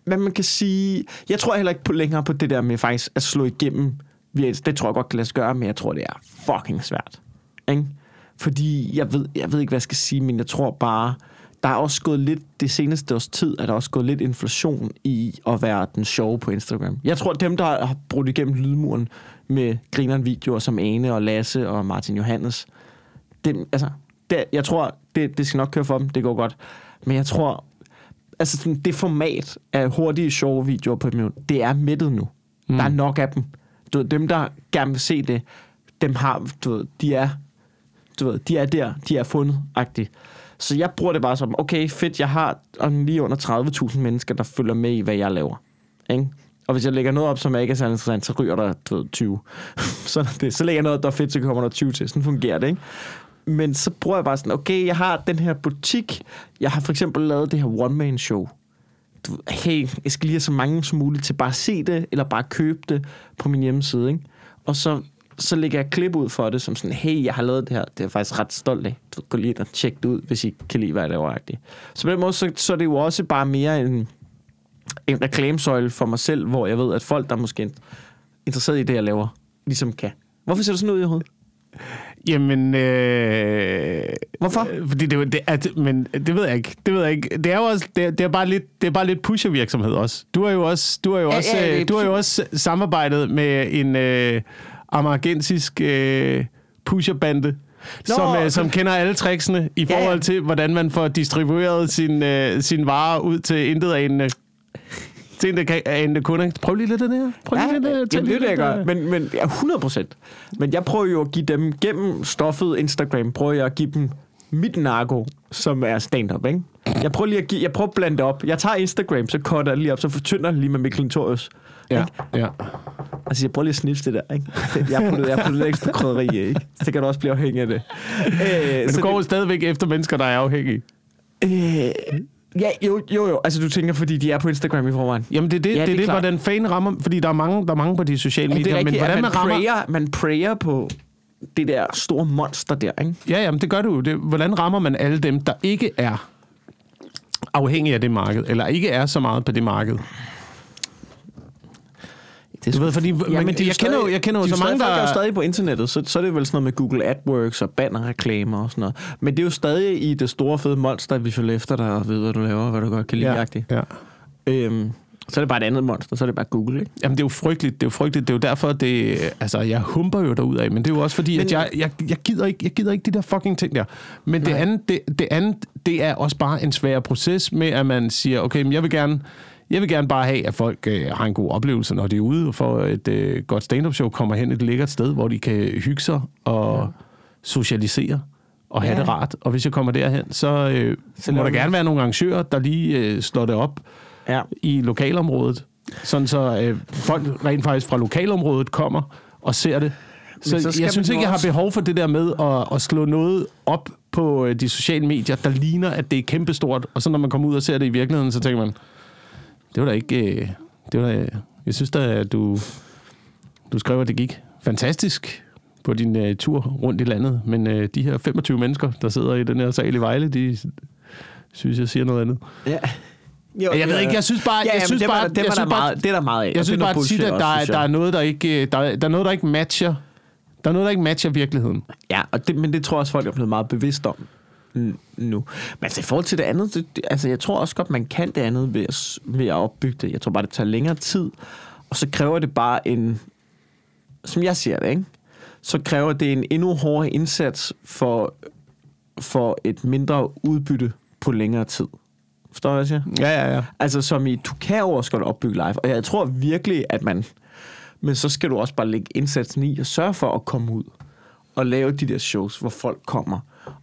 hvad man kan sige, jeg tror heller ikke på længere på det der med faktisk at slå igennem. Det tror jeg godt kan lade sig gøre, men jeg tror, det er fucking svært. Ikke? Fordi jeg ved, jeg ved ikke, hvad jeg skal sige, men jeg tror bare, der er også gået lidt, det seneste års tid, er der også gået lidt inflation i at være den sjove på Instagram. Jeg tror, dem, der har brudt igennem lydmuren med grineren videoer som Ane og Lasse og Martin Johannes, dem, altså, det, jeg tror, det, det skal nok køre for dem, det går godt. Men jeg tror, altså sådan, det format af hurtige, sjove videoer på et minut, det er mættet nu. Mm. Der er nok af dem. Du ved, dem, der gerne vil se det, dem har, du ved, de er, du ved, de er der, de er fundet, agtigt. Så jeg bruger det bare som, okay, fedt, jeg har lige under 30.000 mennesker, der følger med i, hvad jeg laver. Ikke? Og hvis jeg lægger noget op, som ikke er så interessant, så ryger der du ved, 20. så, er det, så lægger jeg noget, der er fedt, så kommer der 20 til. Sådan fungerer det, ikke? Men så bruger jeg bare sådan, okay, jeg har den her butik. Jeg har for eksempel lavet det her one-man-show. Du, hey, jeg skal lige have så mange som muligt til bare at se det, eller bare købe det på min hjemmeside, ikke? Og så, så lægger jeg klip ud for det, som sådan, hey, jeg har lavet det her. Det er jeg faktisk ret stolt af. Du, gå lige ind og tjek det ud, hvis I kan lide, hvad jeg laver. Så på den måde, så, så er det jo også bare mere en, en reklamesøjle for mig selv, hvor jeg ved, at folk, der er måske interesseret i det, jeg laver, ligesom kan. Hvorfor ser du sådan ud i hovedet? Jamen, øh, Hvorfor? øh, Fordi det, er det, at, men det ved jeg ikke. Det ved jeg ikke. Det er jo også, det, er- det er bare lidt, det er bare lidt pushervirksomhed også. Du har jo også, du har jo Ja, også, ja, er du har jo også samarbejdet med en øh, amerikansk øh, pusherbande. Nå, som, øh, som kender alle tricksene i Ja, ja. forhold til, hvordan man får distribueret sin, øh, sin varer ud til intet anende til intet anende kunder. Prøv lige lidt det der. Prøv Ja, lige lidt, jamen, det er lige det, jeg lidt, gør. øh. Men, men ja, 100 procent. Men jeg prøver jo at give dem, gennem stoffet Instagram, prøver jeg at give dem mit narko, som er stand-up, ikke? Jeg prøver lige at, give, jeg prøver at blande det op. Jeg tager Instagram, så cutter jeg lige op, så fortynder jeg lige med Mikkel Notorious. Ja, ja. Altså, jeg prøver lige at snifte det der, ikke? Jeg har puttet, jeg har puttet lidt ekstra krydderi i, ikke? Så kan du også blive afhængig af det. Øh, Men så du går jo stadigvæk efter mennesker, der er afhængige. det, øh, ja, jo, jo, jo. Altså, du tænker, fordi de er på Instagram i forvejen. Jamen det er det, Ja, det, det det, er det hvordan fan rammer, fordi der er mange, der er mange på de sociale Ja, medier, det er men hvordan man, man, rammer... prayer, man prayer på det der store monster der, ikke? Ja, jamen det gør du jo. Det, hvordan rammer man alle dem, der ikke er afhængige af det marked, eller ikke er så meget på det marked? Det Du ved, fordi Ja, men de jeg, kender jo, jeg kender jo så mange, der... Er jo stadig på internettet, så, så er det vel sådan noget med Google AdWords og bannerreklamer og sådan noget. Men det er jo stadig i det store fede monster, vi følger efter dig og ved, hvad du laver, og hvad du godt kan lide. Ja, Ja. Øhm, så er det bare et andet monster, så er det bare Google, ikke? Jamen, det er jo frygteligt. Det er jo frygteligt. Det er jo derfor, det... Altså, jeg humper jo derud af, men det er jo også fordi, men... at jeg, jeg, jeg, gider ikke, jeg gider ikke de der fucking ting der. Men det Nej. andet, det, det andet, det er også bare en svær proces med, at man siger, okay, men jeg vil gerne... Jeg vil gerne bare have, at folk øh, har en god oplevelse, når de er ude, og for et øh, godt stand-up show kommer hen et lækkert sted, hvor de kan hygge sig og ja. socialisere. og have Ja. det rart. Og hvis jeg kommer derhen, så, øh, så må der gerne være nogle arrangører, der lige øh, slår det op Ja. i lokalområdet, sådan så øh, folk rent faktisk fra lokalområdet kommer og ser det. Så, så jeg synes ikke, jeg har behov for det der med at, at slå noget op på øh, de sociale medier, der ligner, at det er kæmpestort, og så når man kommer ud og ser det i virkeligheden, så tænker man, det var da ikke... Øh, det var da, jeg synes da, at du, du skrev, at det gik fantastisk på din øh, tur rundt i landet, men øh, de her 25 mennesker, der sidder i den her sal i Vejle, de synes, jeg siger noget andet. ja. Jo, Jeg ved ikke, jeg synes bare, Ja, jeg synes det, bare, det, jeg var synes der bare, meget, det er der meget af. jeg synes bare tit, at der, er, der er noget, der ikke, der, er- der er noget, der ikke matcher. Der er noget, der ikke matcher virkeligheden. Ja, og det, men det tror jeg også, folk er blevet meget bevidst om nu. Men altså, i forhold til det andet, det, altså, jeg tror også godt, man kan det andet ved at, ved at opbygge det. Jeg tror bare, det tager længere tid, og så kræver det bare en, som jeg ser det, ikke? så kræver det en endnu hårdere indsats for, for et mindre udbytte på længere tid. Forstår du, hvad jeg siger? Ja, ja, ja. Altså som i, du kan jo også godt opbygge live, og jeg tror virkelig, at man... Men så skal du også bare lægge indsatsen i og sørge for at komme ud og lave de der shows, hvor folk kommer.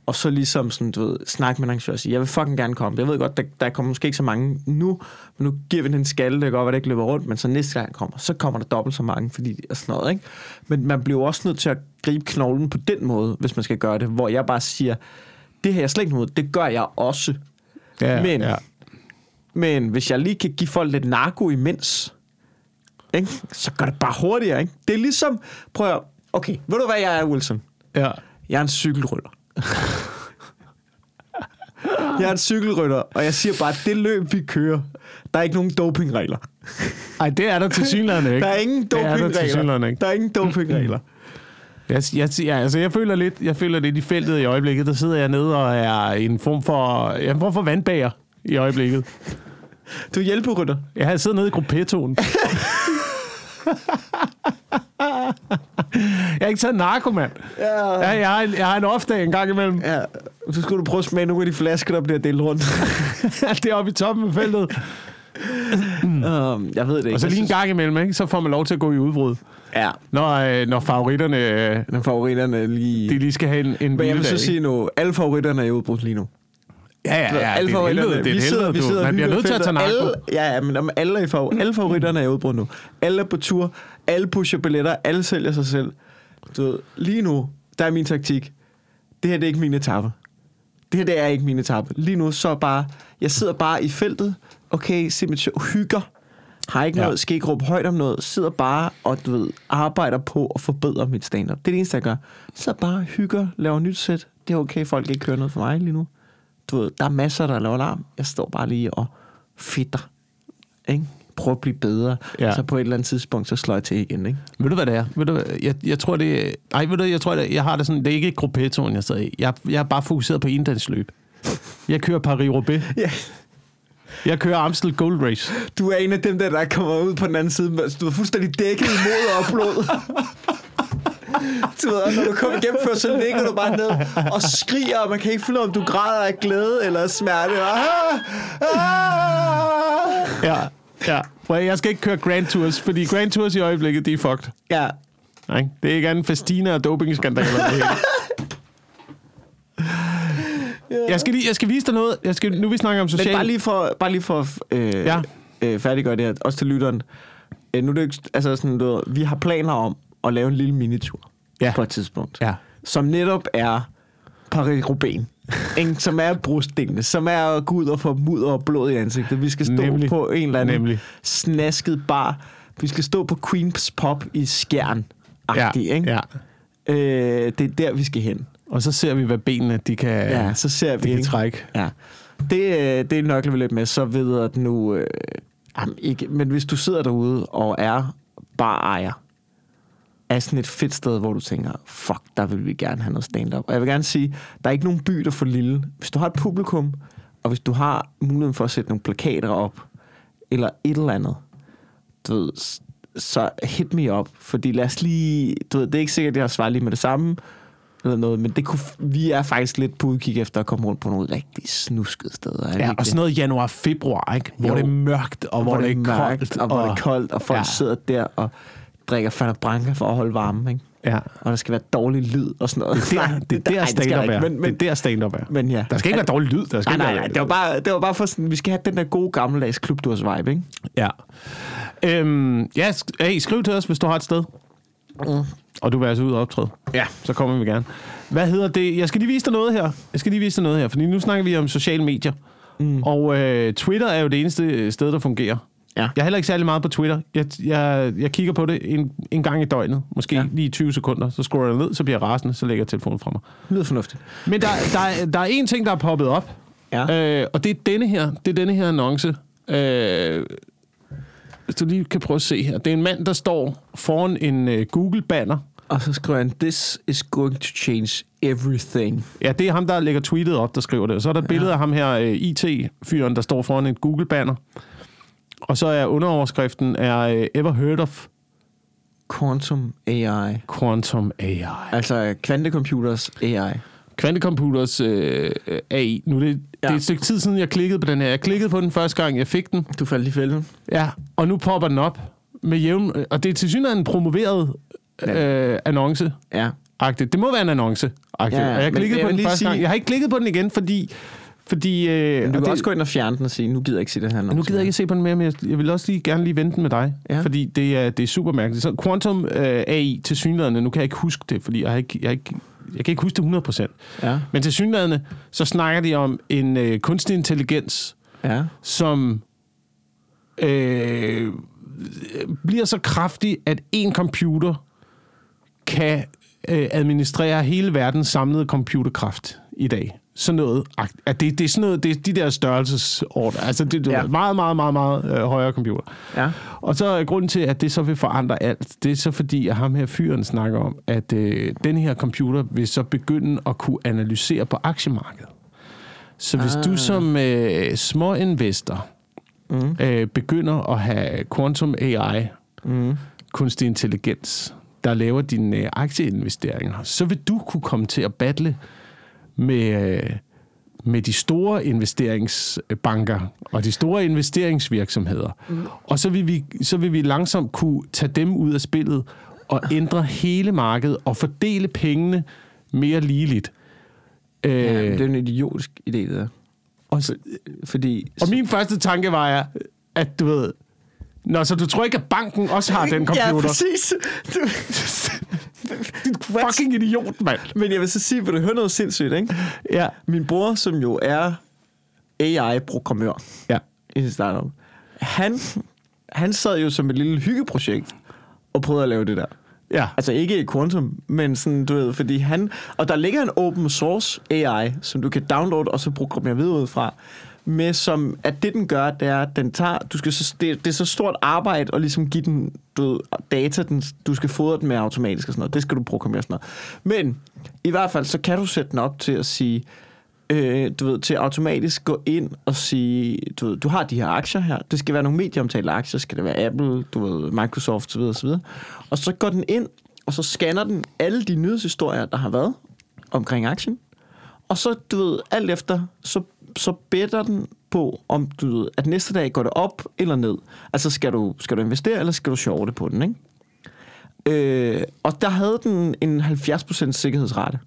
Og så ligesom sådan, du ved, snakke med arrangører og sige, jeg vil fucking gerne komme. Jeg ved godt, der, der kommer måske ikke så mange nu, men nu giver vi den en skalle, det godt være, det ikke løber rundt, men så næste gang kommer, så kommer der dobbelt så mange, fordi og sådan noget, ikke? Men man bliver også nødt til at gribe knoglen på den måde, hvis man skal gøre det, hvor jeg bare siger, det her er jeg slet ikke noget, det gør jeg også. ja Men- ja. Men hvis jeg lige kan give folk lidt narko imens, ikke? så går det bare hurtigere. Ikke? Det er ligesom, prøv at, okay, ved du hvad jeg er, Wilson? ja. Jeg er en cykelrytter. jeg er en cykelrytter, og jeg siger bare, at det løb, vi kører, der er ikke nogen dopingregler. Ej, det er der til synligheden ikke. Der er ingen er der dopingregler. ikke. Der er ingen dopingregler. Jeg, jeg, ja, altså, jeg føler lidt, jeg føler lidt i feltet i øjeblikket. Der sidder jeg nede og er en form for, jeg er en form for vandbager i øjeblikket. Du er hjælperytter. Jeg har siddet nede i gruppetonen. jeg har ikke taget narko, mand. Ja. Ja, jeg, har, en- jeg har en off-dag en gang imellem. ja. Så skulle du prøve at smage nogle af de flasker, der bliver delt rundt. det er oppe i toppen af feltet. um, jeg ved det ikke. Og så lige en gang imellem, ikke? så får man lov til at gå i udbrud. Ja, Når, øh, når favoritterne øh, den favoritterne lige... de lige skal have en, en Men jeg vil så sige nu, alle favoritterne er i udbrudt lige nu. Ja, ja, ja. Det er alle et helvede, det er vi et sidder, helvede, vi sidder Man bliver nødt til at tage narko. alle, ja, ja, men om alle, i favor, alle favoritterne er i udbrud nu. Alle er på tur, alle pusher billetter, alle sælger sig selv. Du ved, lige nu, der er min taktik. Det her det er ikke min etape. Det her det er ikke min etape. Lige nu så bare, jeg sidder bare i feltet, okay, show, hygger, har ikke Ja. noget, skal ikke råbe højt om noget, sidder bare og du ved, arbejder på at forbedre mit stand-up. Det er det eneste, jeg gør. Sidder bare, hygger, laver nyt sæt. Det er okay, folk ikke kører noget for mig lige nu. Du ved, der er masser, der laver alarm. Jeg står bare lige og fitter. Ikke? Prøv at blive bedre. Ja. Så på et eller andet tidspunkt, så slår jeg til igen. Ikke? Ved du, hvad det er? Ved du, jeg, jeg tror, det er... Ej, ved du, jeg tror, det, jeg har det sådan... Det er ikke gruppetonen, jeg sidder i. Jeg, jeg er bare fokuseret på endagsløb. Jeg kører Paris-Roubaix. Ja. Jeg kører Amstel Gold Race. Du er en af dem der, der kommer ud på den anden side. Du er fuldstændig dækket i mod og blod. Du ved, når du kommer igennem før, så ligger du bare ned og skriger, og man kan ikke finde ud af, om du græder af glæde eller af smerte. Og, ah, ah. Ja, ja. Prøv, jeg skal ikke køre Grand Tours, fordi Grand Tours i øjeblikket, de er fucked. Ja, Nej, det er ikke andet festina og dopingskandaler. hele. Jeg skal, lige, jeg skal vise dig noget. Jeg skal, nu vi snakker om Men social... bare lige for, bare lige for øh, ja. øh, færdiggøre det her, også til lytteren. Øh, nu er det ikke, altså sådan, du, ved, vi har planer om at lave en lille minitur Ja. på et tidspunkt, Ja. som netop er Paris-Roubaix. som er brustdingene, som er at gå ud og få mudder og blod i ansigtet. Vi skal stå Nemlig. På en eller anden Nemlig. snasket bar. Vi skal stå på Queen's Pop i Skjern. Ja, ikke? ja. Øh, det er der, vi skal hen. Og så ser vi, hvad benene de kan, Ja, så ser vi, de kan trække. Ja. Det, øh, det nøgler vi lidt med, så ved at nu... Øh, jamen, ikke, men hvis du sidder derude og er bare ejer af sådan et fedt sted, hvor du tænker, fuck, der vil vi gerne have noget stand-up. Og jeg vil gerne sige, der er ikke nogen by, der er for lille. Hvis du har et publikum, og hvis du har muligheden for at sætte nogle plakater op, eller et eller andet, du ved, så hit me up, fordi lad os lige, du ved, det er ikke sikkert, at jeg har svaret lige med det samme, eller noget, men det kunne, vi er faktisk lidt på udkig efter at komme rundt på nogle rigtig snuskede steder. Er Ja, og sådan noget januar-februar, ikke? Hvor Jo. det er mørkt, og hvor, det er mørkt, koldt. og hvor det er koldt, og folk ja. sidder der og drikker Fanta Branca for at holde varmen, ikke? Ja. og der skal være dårlig lyd og sådan noget. Det er der, det er der Nej, det der er. Men, men, det er der stand-up er. men ja. Der skal ikke være dårlig lyd. Der skal Nej, ikke nej, være- nej. Det var bare, det var bare for sådan, vi skal have den der gode gammeldags klubdurs vibe, ikke? Ja. Øhm, ja, sk- hey, skriv til os, hvis du har et sted. Og du vil altså ud og optræde. Ja. Så kommer vi gerne. Hvad hedder det? Jeg skal lige vise dig noget her. Jeg skal lige vise dig noget her, fordi nu snakker vi om sociale medier. Mm. Og øh, Twitter er jo det eneste sted, der fungerer. Ja. Jeg er heller ikke særlig meget på Twitter. Jeg, jeg, jeg kigger på det en, en gang i døgnet. Måske ja. Ja. lige 20 sekunder. Så scroller jeg ned, så bliver jeg rasende, så lægger jeg telefonen fra mig. Lyder fornuftigt. Men der, der, er- der er en ting, der er poppet op. Ja. Øh, og det er denne her, det er denne her annonce. Øh, hvis du lige kan prøve at se her. Det er en mand, der står foran en øh, Google-banner. Og så skriver han, this is going to change everything. Ja, det er ham, der lægger tweetet op, der skriver det. Og så er der et billede af ham her, øh, IT-fyren, der står foran et Google-banner. Og så er underoverskriften, er øh, ever heard of Quantum AI. Quantum AI? Altså kvantecomputers AI. Kvantecomputers øh, øh, AI. Nu er det, ja. det er et stykke tid siden, jeg klikkede på den her. Jeg klikkede på den første gang, jeg fik den. Du faldt i fælden. Ja, og nu popper den op med jævn... Og det er til synligheden en promoveret øh, annonce. Ja. -agtigt. Det må være en annonce. Ja, Ja, og jeg klikkede på den første sige- gang. Jeg har ikke klikket på den igen, fordi... fordi øh, Men du kan det, også gå ind og fjerne den og sige, nu gider jeg ikke se det her. nu gider jeg ikke se på den mere, men jeg, jeg vil også lige gerne lige vente den med dig. Ja. Fordi det er, det er super mærkeligt. Så Quantum øh, AI til synligheden, nu kan jeg ikke huske det, fordi jeg, har ikke, jeg, har ikke, jeg kan ikke huske det 100%. Ja. Men til synligheden, så snakker de om en øh, kunstig intelligens, Ja. som øh, bliver så kraftig, at en computer kan øh, administrere hele verdens samlede computerkraft i dag. Sådan noget, at det, det er sådan noget, det er de der størrelsesorder. Altså det, det er Ja. meget, meget, meget, meget øh, højere computer. Ja. Og så er grunden til, at det så vil forandre alt, det er så fordi, at ham her fyren snakker om, at øh, den her computer vil så begynde at kunne analysere på aktiemarkedet. Så hvis ah. du som øh, små investor Mm. øh, begynder at have quantum AI, Mm. kunstig intelligens, der laver dine øh, aktieinvesteringer, så vil du kunne komme til at battle med, med de store investeringsbanker og de store investeringsvirksomheder. Mm. Og så vil, vi, så vil vi langsomt kunne tage dem ud af spillet og ændre hele markedet og fordele pengene mere ligeligt. Ja, Øh, det er en idiotisk idé, det der. og, Fordi... og min første tanke var, at du ved... Nå, så du tror ikke, at banken også har den computer? Ja, præcis. Du... Din fucking idiot, mand. Men jeg vil så sige, vil du høre noget sindssygt, ikke? Ja. Min bror, som jo er AI-programmør Ja. i sin startup, han, han sad jo som et lille hyggeprojekt og prøvede at lave det der. Ja. Altså ikke Quantum, men sådan, du ved, fordi han... Og der ligger en open source AI, som du kan downloade og så programmere videre ud fra, med som, at det den gør, det er, at den tager, du skal så, det, det er så stort arbejde at ligesom give den du ved, data, den, du skal fodre den med automatisk og sådan noget. Det skal du programmere og sådan noget. Men i hvert fald, så kan du sætte den op til at sige, øh, du ved, til automatisk gå ind og sige, du ved, du har de her aktier her, det skal være nogle medieomtalte aktier, skal det være Apple, du ved, Microsoft osv. osv. Og så går den ind, og så scanner den alle de nyhedshistorier, der har været omkring aktien, og så, du ved, alt efter, så, så better den på, om du at næste dag går det op eller ned. Altså, skal du, skal du investere, eller skal du shorte på den, ikke? Øh, og der havde den en 70% sikkerhedsrate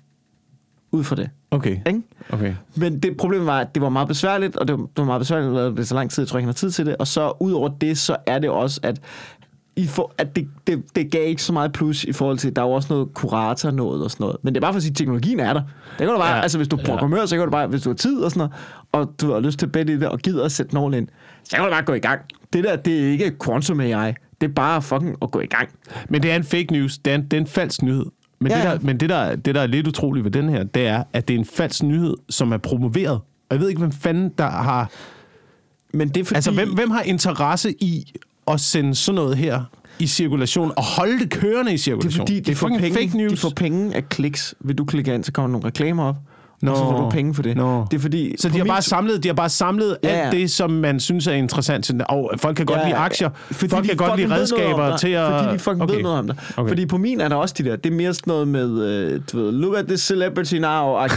ud fra det. Okay. Ikke? Okay. Men det problem var, at det var meget besværligt, og det var, det var meget besværligt at det så lang tid, jeg tror ikke, han har tid til det. Og så ud over det, så er det også, at, I for, at det, det, det gav ikke så meget plus i forhold til, der er jo også noget kurator noget og sådan noget. Men det er bare for at sige, at teknologien er der. Det kan du bare, Ja. altså hvis du er programmør, så kan du bare, hvis du har tid og sådan noget, og du har lyst til at bette i det, og gider at sætte nogen ind, så kan du bare gå i gang. Det der, det er ikke quantum AI. Det er bare fucking at gå i gang. Men det er en fake news. Det er en, det er en falsk nyhed. Men, Ja, det, der, men det, der, det, der er lidt utroligt ved den her, det er, at det er en falsk nyhed, som er promoveret. Og jeg ved ikke, hvem fanden der har... Men det er fordi... Altså, hvem, hvem har interesse i at sende sådan noget her i cirkulation og holde det kørende i Det er cirkulation? fordi, de, det er får fucking penge, fake news. de får penge af kliks. Vil du klikke ind, så kommer der nogle reklamer op, Nå, og så får du penge for det. nå. Det er fordi... Så de har, min- bare samlet, de har bare samlet Ja, ja, alt det, som man synes er interessant. Og folk kan godt Ja, lide aktier. fordi folk kan godt lide redskaber til at... Fordi de fucking okay. ved noget om det. Okay. Fordi på min er der også de der, det er mere sådan noget med, øh, du ved, look at this celebrity now.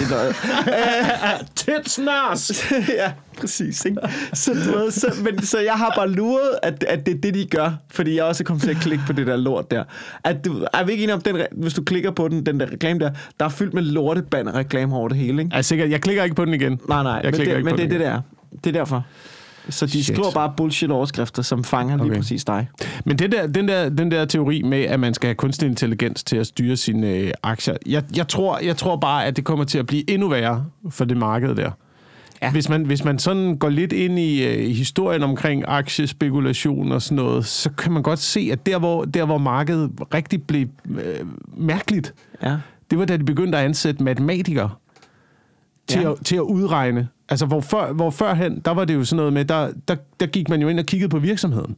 Tits nas! ja, Præcis, ikke? Så, du ved, så, men, så jeg har bare luret, at, at det er det, de gør, fordi jeg også er kommet til at klikke på det der lort der. At du, er vi ikke enige om, den, hvis du klikker på den, den der reklame der, der er fyldt med lortebander reklame over det hele, ikke? Er sikkert, jeg klikker ikke på den igen. Nej, nej, jeg men, klikker det, ikke men på det er det der. Det er derfor. Så de Shit. skriver bare bullshit-overskrifter, som fanger lige Okay. præcis dig. Men det der, den, der, den der teori med, at man skal have kunstig intelligens til at styre sine øh, aktier, jeg, jeg, tror, jeg tror bare, at det kommer til at blive endnu værre for det marked der. Ja. Hvis, man, hvis man sådan går lidt ind i øh, historien omkring aktiespekulation og sådan noget, så kan man godt se, at der, hvor, der, hvor markedet rigtig blev øh, mærkeligt, Ja. det var da de begyndte at ansætte matematikere til, Ja. ja. at, til at udregne. Altså, hvor, før, hvor førhen, der var det jo sådan noget med, der, der, der gik man jo ind og kiggede på virksomheden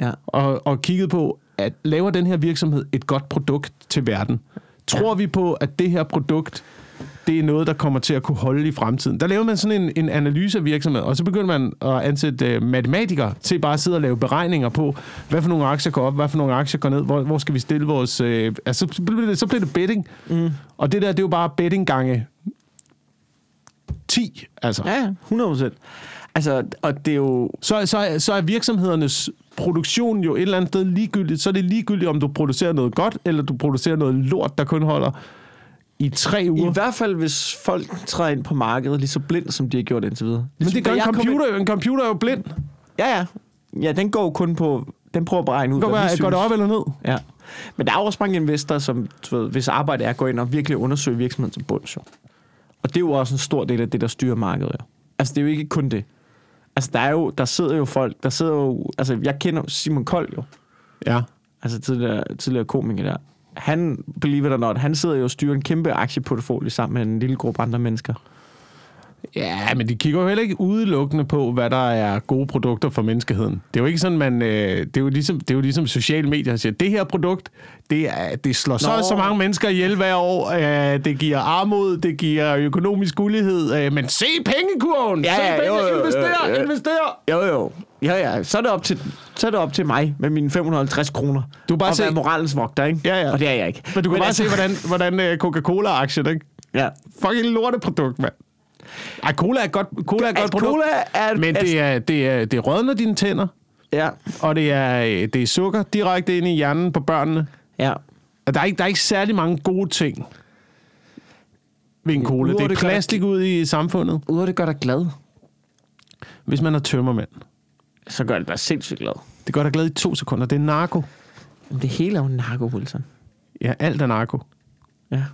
Ja. og, og kiggede på, at laver den her virksomhed et godt produkt til verden? Tror vi på, at det her produkt, det er noget, der kommer til at kunne holde i fremtiden? Der laver man sådan en, en analyse af virksomheden, og så begynder man at ansætte uh, matematikere til bare at sidde og lave beregninger på, hvad for nogle aktier går op, hvad for nogle aktier går ned, hvor, hvor skal vi stille vores... Uh, altså, så bliver det, så bliver det betting. Mm. Og det der, det er jo bare betting gange 10, altså. Ja, ja, 100 procent. Altså, og det er jo... så, så, så er virksomhedernes produktion jo et eller andet sted ligegyldigt. Så er det ligegyldigt, om du producerer noget godt, eller du producerer noget lort, der kun holder i tre uger. I hvert fald, hvis folk træder ind på markedet lige så blindt, som de har gjort indtil videre. Men det gør Da en computer jo. En computer er jo blind. Ind, ja, ja. Ja, den går kun på... Den prøver at beregne ud, Går, hvad går det op eller ned? Ja. Men der er også mange investorer, som, du ved, hvis arbejde er at gå ind og virkelig undersøge virksomheden til bunds. Jo. Og det er jo også en stor del af det, der styrer markedet. Jo. Altså, det er jo ikke kun det. Altså, der, er jo, der sidder jo folk, der sidder jo... Altså, jeg kender Simon Kold jo. Ja. Altså, tidligere, tidligere komiker der. Han, believe it or not, han sidder jo og styrer en kæmpe aktieportefølje sammen med en lille gruppe andre mennesker. Ja, men de kigger jo heller ikke udelukkende på, hvad der er gode produkter for menneskeheden. Det er jo ikke sådan, man... Øh, det, er jo ligesom, det er jo ligesom sociale medier, der siger, det her produkt, det, er, det slår så Nå. så mange mennesker ihjel hver år. Øh, det giver armod, det giver økonomisk ulighed. Øh, men se pengekurven! Ja, se ja, penge, jo, jo, jo, invester, jo. invester! Jo, jo. Ja, ja. Så er det op til, så er det op til mig med mine 550 kroner. Du kan bare og se- være moralens vogter, ikke? Ja, ja. Og det er jeg ikke. Men du kan bare altså, se, hvordan, hvordan øh, Coca-Cola-aktien, ikke? Ja. Fucking lorteprodukt, mand. Ej, cola er et godt, cola er et godt produkt. Cola er... Men det, er, det, er, det rådner dine tænder, Ja, og det er, øh, det er sukker direkte ind i hjernen på børnene. ja. Og der er ikke, der er ikke særlig mange gode ting ved en cola. Udover Det er det plastik ud i samfundet. Udover det gør dig glad, Hvis man er tømmermand. Så gør det dig sindssygt glad. Det gør dig glad i to sekunder. Det er narko. Men det hele er jo narko, Wilson. Ja, alt er narko. Ja.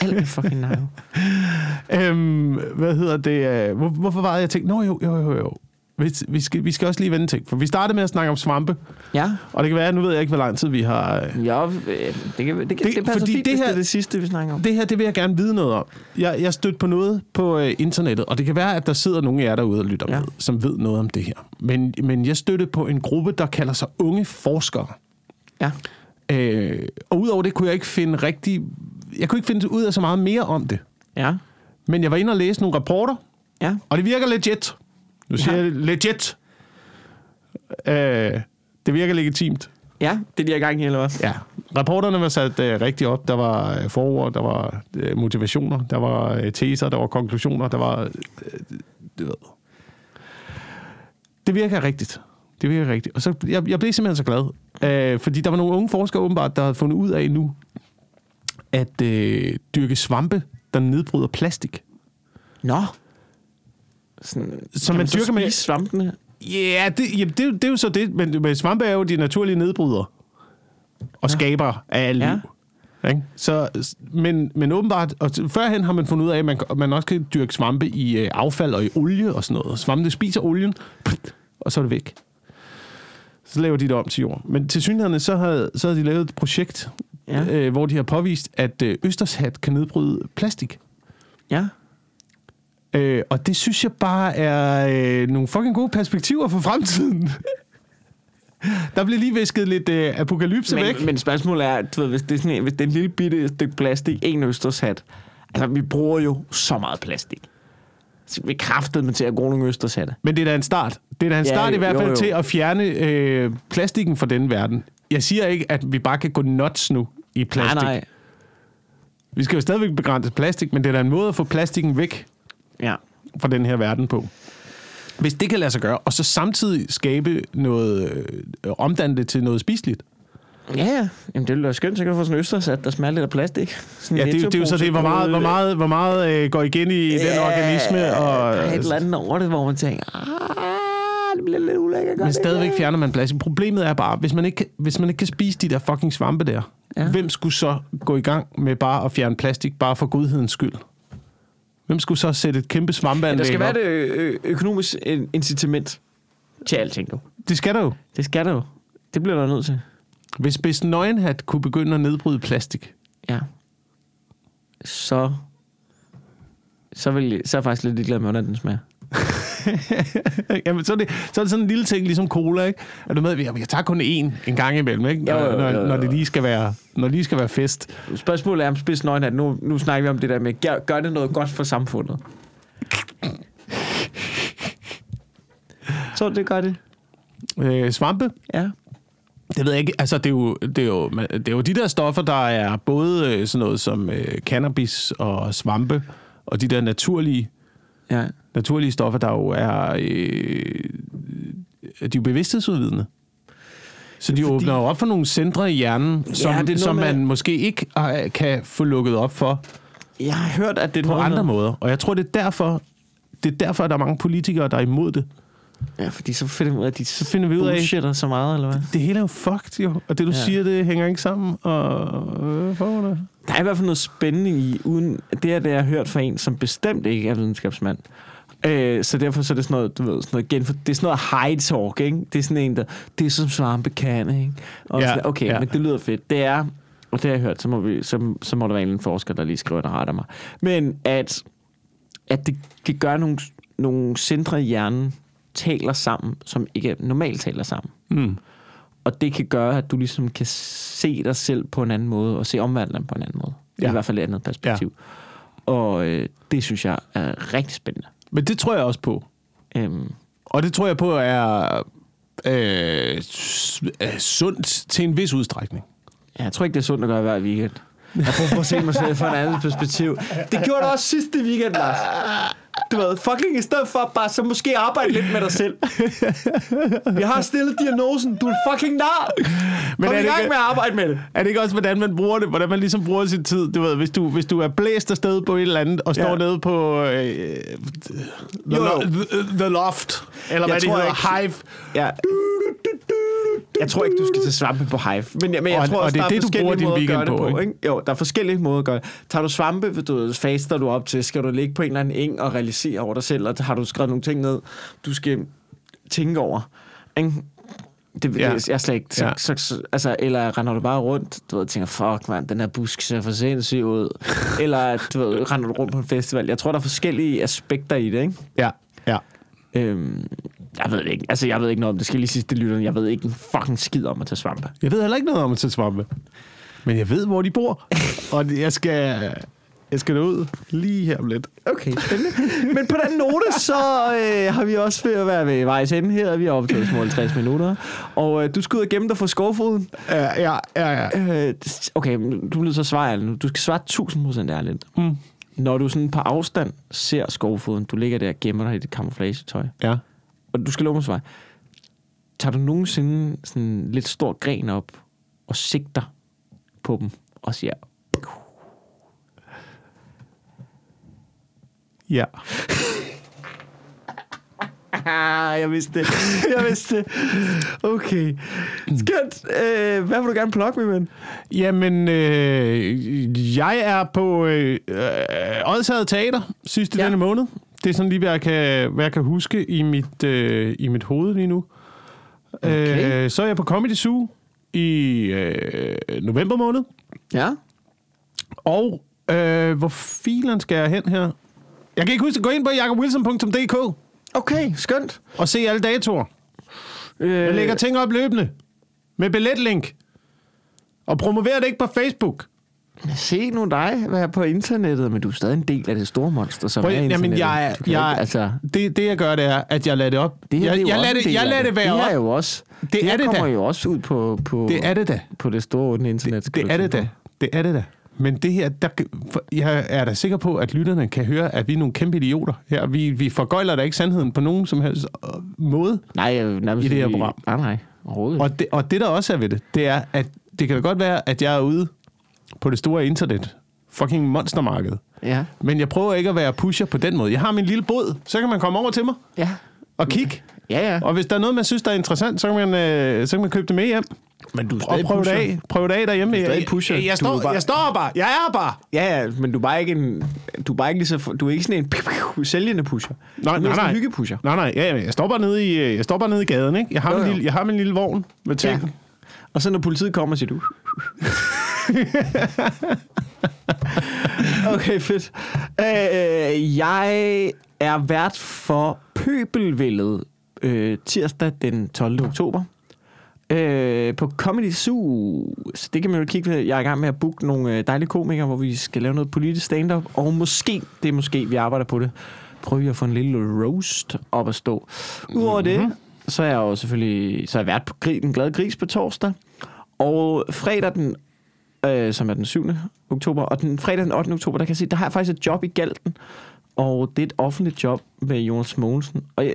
Alt er fucking narko. Øhm, hvad hedder det? Hvor, hvorfor var det, jeg tænkte, nå jo, jo, jo, jo. Vi, vi, skal, vi skal også lige vende en ting. For vi startede med at snakke om svampe. Ja. Og det kan være, nu ved jeg ikke, hvor lang tid vi har... øh, Ja, øh, det, kan, det, det, Det- passer fordi fint, det her- det er det sidste, vi snakker om. Det her, det vil jeg gerne vide noget om. Jeg, jeg stødte på noget på øh, internettet, og det kan være, at der sidder nogle af jer derude og lytter Ja. med, som ved noget om det her. Men, men jeg stødte på en gruppe, der kalder sig Unge Forskere. Ja. Øh, og udover det kunne jeg ikke finde rigtig... Jeg kunne ikke finde ud af så meget mere om det. Ja. Men jeg var inde og læse nogle rapporter, Ja. og det virker legit. Nu siger Ja. jeg legit. Øh, det virker legitimt. Ja, det er de her gang i, eller hvad? Ja, rapporterne var sat øh, rigtig op. Der var øh, forord, der var øh, motivationer, der var øh, teser, der var konklusioner, der var... Øh, det, ved. det virker rigtigt. Det virker rigtigt. Og så, jeg, jeg blev simpelthen så glad. Øh, fordi der var nogle unge forskere åbenbart, der havde fundet ud af nu, at øh, dyrke svampe, der nedbryder plastik. Nå. Sådan, Så man så dyrker med- svampene? Ja, det, jamen, det, er jo- det er jo så det. Men, men svampe er jo de naturlige nedbrydere. Og skaber af alt Ja. liv. Ikke? Så, men, men åbenbart, og førhen har man fundet ud af, at man, man også kan dyrke svampe i øh, affald og i olie og sådan noget. Svampe spiser olien, og så er det væk. Så laver de det om til jord. Men til synligheden, så havde, så havde de lavet et projekt, Ja. ja. øh, hvor de har påvist, at øh, Østershat kan nedbryde plastik. Ja. Øh, og det synes jeg bare er øh, nogle fucking gode perspektiver for fremtiden. Der bliver lige visket lidt øh, apokalypse væk. Men, men spørgsmålet er, du ved, hvis det er sådan en, hvis det er en lille bitte stykke plastik, en østershat. Altså, vi bruger jo så meget plastik. Så vi kraftede med til at bruge nogle østershatte. Men det er da en start. Det er da en Ja, start i hvert jo, fald jo. til at fjerne øh, plastikken fra den verden. Jeg siger ikke, at vi bare kan gå nuts nu i plastik. Nej, nej. Vi skal jo stadigvæk begrænse plastik, men det er da en måde at få plastikken væk Ja. fra den her verden på. Hvis det kan lade sig gøre, og så samtidig skabe noget, øh, omdanne det til noget spiseligt. Ja, ja. Jamen, det ville være skønt, så kan du få sådan en østersat, der smager lidt af plastik. Sådan Ja, det, er jo- det er jo så det, hvor meget, hvor meget, hvor meget øh, går igen i den Ja, organisme. Og, Der er et eller andet over det, hvor man tænker, ah, det bliver lidt ulækkert. men stadigvæk fjerner man plastik. Problemet er bare, hvis man ikke, kan- hvis man ikke kan spise de der fucking svampe der. Ja. hvem skulle så gå i gang med bare at fjerne plastik, bare for godhedens skyld? Hvem skulle så sætte et kæmpe svampeanlæg Der skal være op? et ø- ø- økonomisk in- incitament til alting, du. Det skal der jo. Det skal der jo. Det bliver der nødt til. Hvis Hvis Nøgenhat kunne begynde at nedbryde plastik, Ja. Så... Så, vil så er jeg faktisk lidt ligeglad med, hvordan den smager. Jamen, så er, det, så er det sådan en lille ting, ligesom cola, ikke? Er du med? Jeg, jeg tager kun én en gang imellem, ikke? Når, Jo, jo, jo, jo. når, det lige skal være, når det lige skal være fest. Spørgsmålet er om spids nøgenhat. Nu, nu snakker vi om det der med, gør, gør det noget godt for samfundet? Så det gør det. Øh, svampe? Ja. Det ved jeg ikke. Altså, det er, jo, det, er jo, det er jo de der stoffer, der er både øh, sådan noget som øh, cannabis og svampe, og de der naturlige, Ja. Naturlige stoffer, der jo er, øh, de er jo bevidsthedsudvidende. Så de fordi- åbner jo op for nogle centre i hjernen, som, det noget som med- man måske ikke øh, kan få lukket op for Jeg har hørt, at det er på noget andre med- måder. Og jeg tror, det er derfor, det er derfor, at der er mange politikere, der er imod det. Ja, fordi så finder vi ud af, at de Så finder vi ud af, så meget, eller hvad? det hele er jo fucked, jo. Og det, du ja. Ja. siger, det hænger ikke sammen. Og øh, for. Der er i hvert fald noget spændende i, uden det er det, jeg har hørt fra en, som bestemt ikke er videnskabsmand. Øh, så derfor så er det sådan noget, du ved, sådan noget, genfor, det er sådan noget high talk, ikke? Det er sådan en, der, det er som svampe kan, ikke? Og Ja, sådan, okay, ja. men det lyder fedt. Det er, og det har jeg hørt, så må, vi, så, så må der være en forsker, der lige skriver, der retter mig. Men at, at det, det gør nogle, nogle centre i hjernen, taler sammen, som ikke normalt taler sammen. Mm. Og det kan gøre, at du ligesom kan se dig selv på en anden måde, og se omverdenen på en anden måde. Ja. I hvert fald et andet perspektiv. Ja. Og øh, det synes jeg er rigtig spændende. Men det tror jeg også på. Øhm, Og det tror jeg på er øh, sundt til en vis udstrækning. ja, jeg tror ikke, det er sundt at gøre hver weekend. Jeg prøver at se mig selv fra et andet perspektiv. Det gjorde du også sidste weekend, Lars. Du ved, fucking i stedet for bare så måske arbejde lidt med dig selv. Vi har stillet diagnosen. Du er fucking nar. Men Kom er i gang ikke- med at arbejde med det. Er det ikke også, hvordan man bruger det? Hvordan man ligesom bruger sin tid? Du ved, hvis du, hvis du er blæst afsted på et eller andet, og står Ja. nede på øh, the, Jo, jo. the, the loft, eller Jeg hvad det hedder, ikke- hive. Ja. Jeg tror ikke, du skal tage svampe på Hive. Men, men jeg Og- tror og også, det er det, du bruger din weekend det på, ikke? ikke? Jo, der er forskellige måder at gøre det. Tager du svampe, du faster du op til, skal du ligge på en eller anden eng og realisere over dig selv, og har du skrevet nogle ting ned, du skal tænke over. Ikke? Det, Ja. jeg er slet ikke... Så, Ja. så, så, altså, eller render du bare rundt, du ved, og tænker, fuck, man, den her busk ser for sindssyg ud. eller, du ved, render du rundt på en festival. Jeg tror, der er forskellige aspekter i det, ikke? Ja, ja. Øhm, jeg ved ikke. Altså, jeg ved ikke noget om det. Skal jeg lige til lytterne. Jeg ved ikke en fucking skid om at tage svampe. Jeg ved heller ikke noget om at tage svampe. Men jeg ved, hvor de bor. og jeg skal, jeg skal derud lige her om lidt. Okay, spændende. Men på den note, så øh, har vi også ved at være ved vejs ende her. Vi har optaget små 60 minutter. Og øh, du skal ud og gemme dig for skovfoden. Ja, ja, ja. ja. Øh, okay, du bliver så svare nu. Du skal svare 1000 procent ærligt. Mm. Når du sådan på afstand ser skovfoden, du ligger der og gemmer dig i dit camouflage-tøj, ja. og du skal love mig svare, tager du nogensinde sådan en lidt stor gren op og sigter på dem og siger, Ja. Ah, jeg vidste det. Jeg vidste det. Okay. Skønt. Øh, hvad vil du gerne plukke med, ven? Jamen, øh, jeg er på øh, Odshavet Teater sidste. Ja. denne måned. Det er sådan lige, hvad jeg kan, hvad jeg kan huske i mit, øh, i mit hoved lige nu. Okay. Øh, så er jeg på Comedy Zoo i øh, november måned. Ja. Og øh, hvor filen skal jeg hen her? Jeg kan ikke huske at gå ind på jakobwilson.dk Okay, skønt. og se alle datoer. Øh, Jeg lægger ting op løbende med billetlink. Og promoverer det ikke på Facebook. Se nu dig være på internettet, men du er stadig en del af det store monster, som Prøv, er jamen, internettet. jeg, er- Du kan jeg, ikke- altså, det, det, jeg gør, det er, at jeg lader det op. det her jeg, det er jo jeg, også lader en det, del jeg af lader det være Det her er op. jo også... Det Det, er her det kommer da. jo også ud på, på, Det er det da. på det store åbne internet. Det er det da. Det er det da. Men det her, der, jeg er da sikker på, at lytterne kan høre, at vi er nogle kæmpe idioter her. Vi, vi forgøjler da ikke sandheden på nogen som helst øh, måde. Nej, vil nærmest I det her program. Nej, nej. Overhovedet. Og det, og det, der også er ved det, det er, at det kan da godt være, at jeg er ude på det store internet. Fucking monstermarked. Ja. Men jeg prøver ikke at være pusher på den måde. Jeg har min lille båd, så kan man komme over til mig Ja. og kigge. Ja, ja. Og hvis der er noget, man synes, der er interessant, så kan man, øh, så kan man købe det med hjem. Men du er Og stadig prøve det af, prøve det af derhjemme. Du er stadig Jeg- pusher. Jeg, jeg, Du står, bare- jeg står bare. Jeg er bare. Ja, ja, men du er bare ikke en... Du er bare ikke lige så... Du er ikke sådan en piu, piu, sælgende pusher. Nej, du er nej, sådan nej. en hyggepusher. Nej, nej, ja, ja, jeg står bare nede i, øh, jeg står bare nede i gaden, ikke? Jeg har, Jo, min jo. lille, jeg har min lille vogn med ting. Ja. Og så når politiet kommer, siger du... okay, fedt. Øh, jeg er vært for Pøbelvældet øh, tirsdag den 12. oktober. Øh, på Comedy Zoo. Så det kan man jo kigge ved. Jeg er i gang med at booke nogle øh, dejlige komikere, hvor vi skal lave noget politisk stand-up. Og måske, det er måske, vi arbejder på det, prøver vi at få en lille roast op at stå. Udover mm-hmm. det, så er jeg jo selvfølgelig så er jeg vært på Gri- Den Glade Gris på torsdag. Og fredag den, øh, som er den 7. oktober, og den fredag den 8. oktober, der kan jeg se, der har jeg faktisk et job i Galten. Og det er et offentligt job med Jonas Mogensen. Og jeg,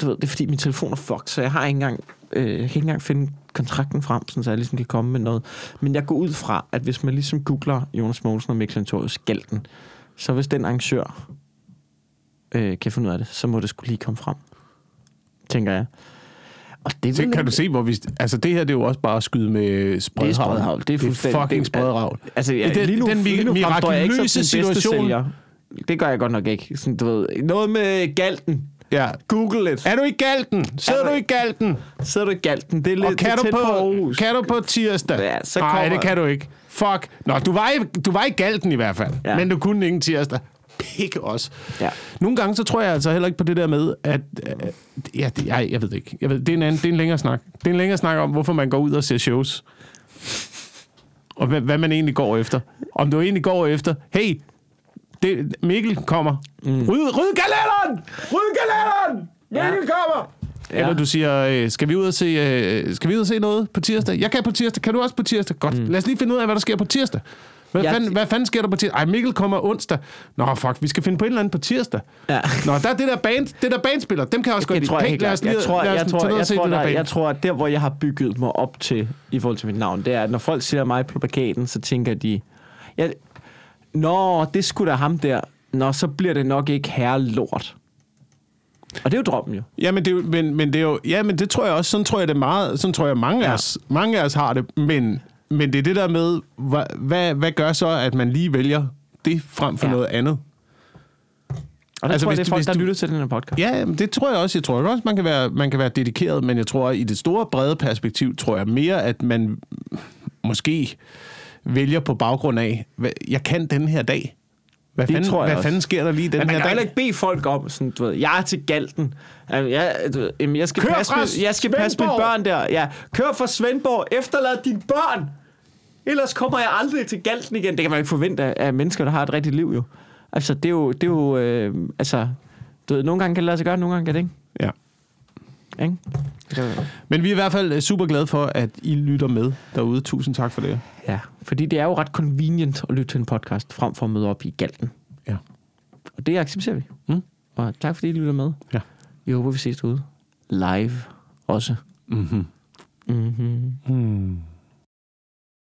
du ved, det er fordi, min telefon er fucked, så jeg har ikke engang, øh, jeg kan ikke engang finde kontrakten frem, så jeg ligesom kan komme med noget. Men jeg går ud fra, at hvis man ligesom googler Jonas Mogensen og Mikkel Antorius Galten, så hvis den arrangør øh, kan finde ud af det, så må det skulle lige komme frem. Tænker jeg. Og det, Så vil kan du se, hvor vi... Altså, det her, det er jo også bare at skyde med spredhavl. Det er spredhavl. Det er fuldstændig- fucking det er- spredhavl. Altså, ja, Den- lige nu, den lige nu fremstår jeg ikke som den mirakuløse situation- sælger. Det gør jeg godt nok ikke. Sådan, du ved, noget med galten. Ja. Google it. Er du i galten? Sidder Er du- du i galten? Sidder du i galten? Det er lidt Og kan er du, på, på Aarhus. kan du på tirsdag? Ja, så Nej, kommer- det kan du ikke. Fuck. Nå, du var i, du var i galten i hvert fald. Ja. Men du kunne ingen tirsdag. Pikke os. Ja. Nogle gange, så tror jeg altså heller ikke på det der med, at... Øh, ja, det, jeg, jeg ved det ikke. Jeg ved, det, er en anden, det er en længere snak. Det er en længere snak om, hvorfor man går ud og ser shows. Og hvad, hvad man egentlig går efter. Om du egentlig går efter, hey, det, Mikkel kommer. Mm. Ryd, ryd kalenderen! Ryd kalenderen! Mikkel kommer! Ja. Eller du siger, øh, skal vi ud og se, øh, skal vi ud og se noget på tirsdag? Jeg kan på tirsdag. Kan du også på tirsdag? Godt. Mm. Lad os lige finde ud af, hvad der sker på tirsdag. Hvad, Jeg- fanden, hvad fanden sker der på tirsdag? Ej, Mikkel kommer onsdag. Nå, fuck, vi skal finde på et eller andet på tirsdag. Ja. Nå, der er det der, band, det der bandspiller. Dem kan jeg også godt Det lide. tror jeg Hey, Jeg tror, jeg tror, jeg tror, der jeg tror, at der, hvor jeg har bygget mig op til, i forhold til mit navn, det er, at når folk ser mig på plakaten, så tænker de, ja, Nå, det skulle da ham der. Nå, så bliver det nok ikke herre lort. Og det er jo drømmen jo. Ja, men det, er jo- men, men det er jo, ja, men det tror jeg også, sådan tror jeg det meget, sådan tror jeg mange af Ja. os, mange af os har det, men, men det er det der med, hvad, hvad, hvad gør så, at man lige vælger det frem for Ja. noget andet? Og der Altså, tror jeg, hvis det er du- folk, hvis der du- lytter til den her podcast. Ja, det tror jeg også. Jeg tror også, man kan være, man kan være dedikeret, men jeg tror, i det store, brede perspektiv, tror jeg mere, at man måske vælger på baggrund af, hvad, jeg kan den her dag. Hvad, Det fanden, tror jeg hvad også. fanden sker der lige den Men man her kan heller dag? ikke bede folk om, sådan, du ved, jeg er til galten. Jamen, Jeg, du ved, jamen, jeg skal, Kør passe, med, jeg skal passe mine børn der. Ja, kør fra Svendborg, efterlad dine børn. Ellers kommer jeg aldrig til galten igen. Det kan man ikke forvente af, af mennesker, der har et rigtigt liv jo. Altså, det er jo, det er jo øh, altså, du ved, nogle gange kan det lade sig gøre, nogle gange kan det ikke. Ja. Ikke? Men vi er i hvert fald øh, super glade for, at I lytter med derude. Tusind tak for det. Ja, fordi det er jo ret convenient at lytte til en podcast, frem for at møde op i galten. Ja. Og det accepterer vi. Mm. Og tak fordi I lytter med. Ja. Vi håber, vi ses derude. Live også. Mm-hmm. Mm-hmm. Hmm.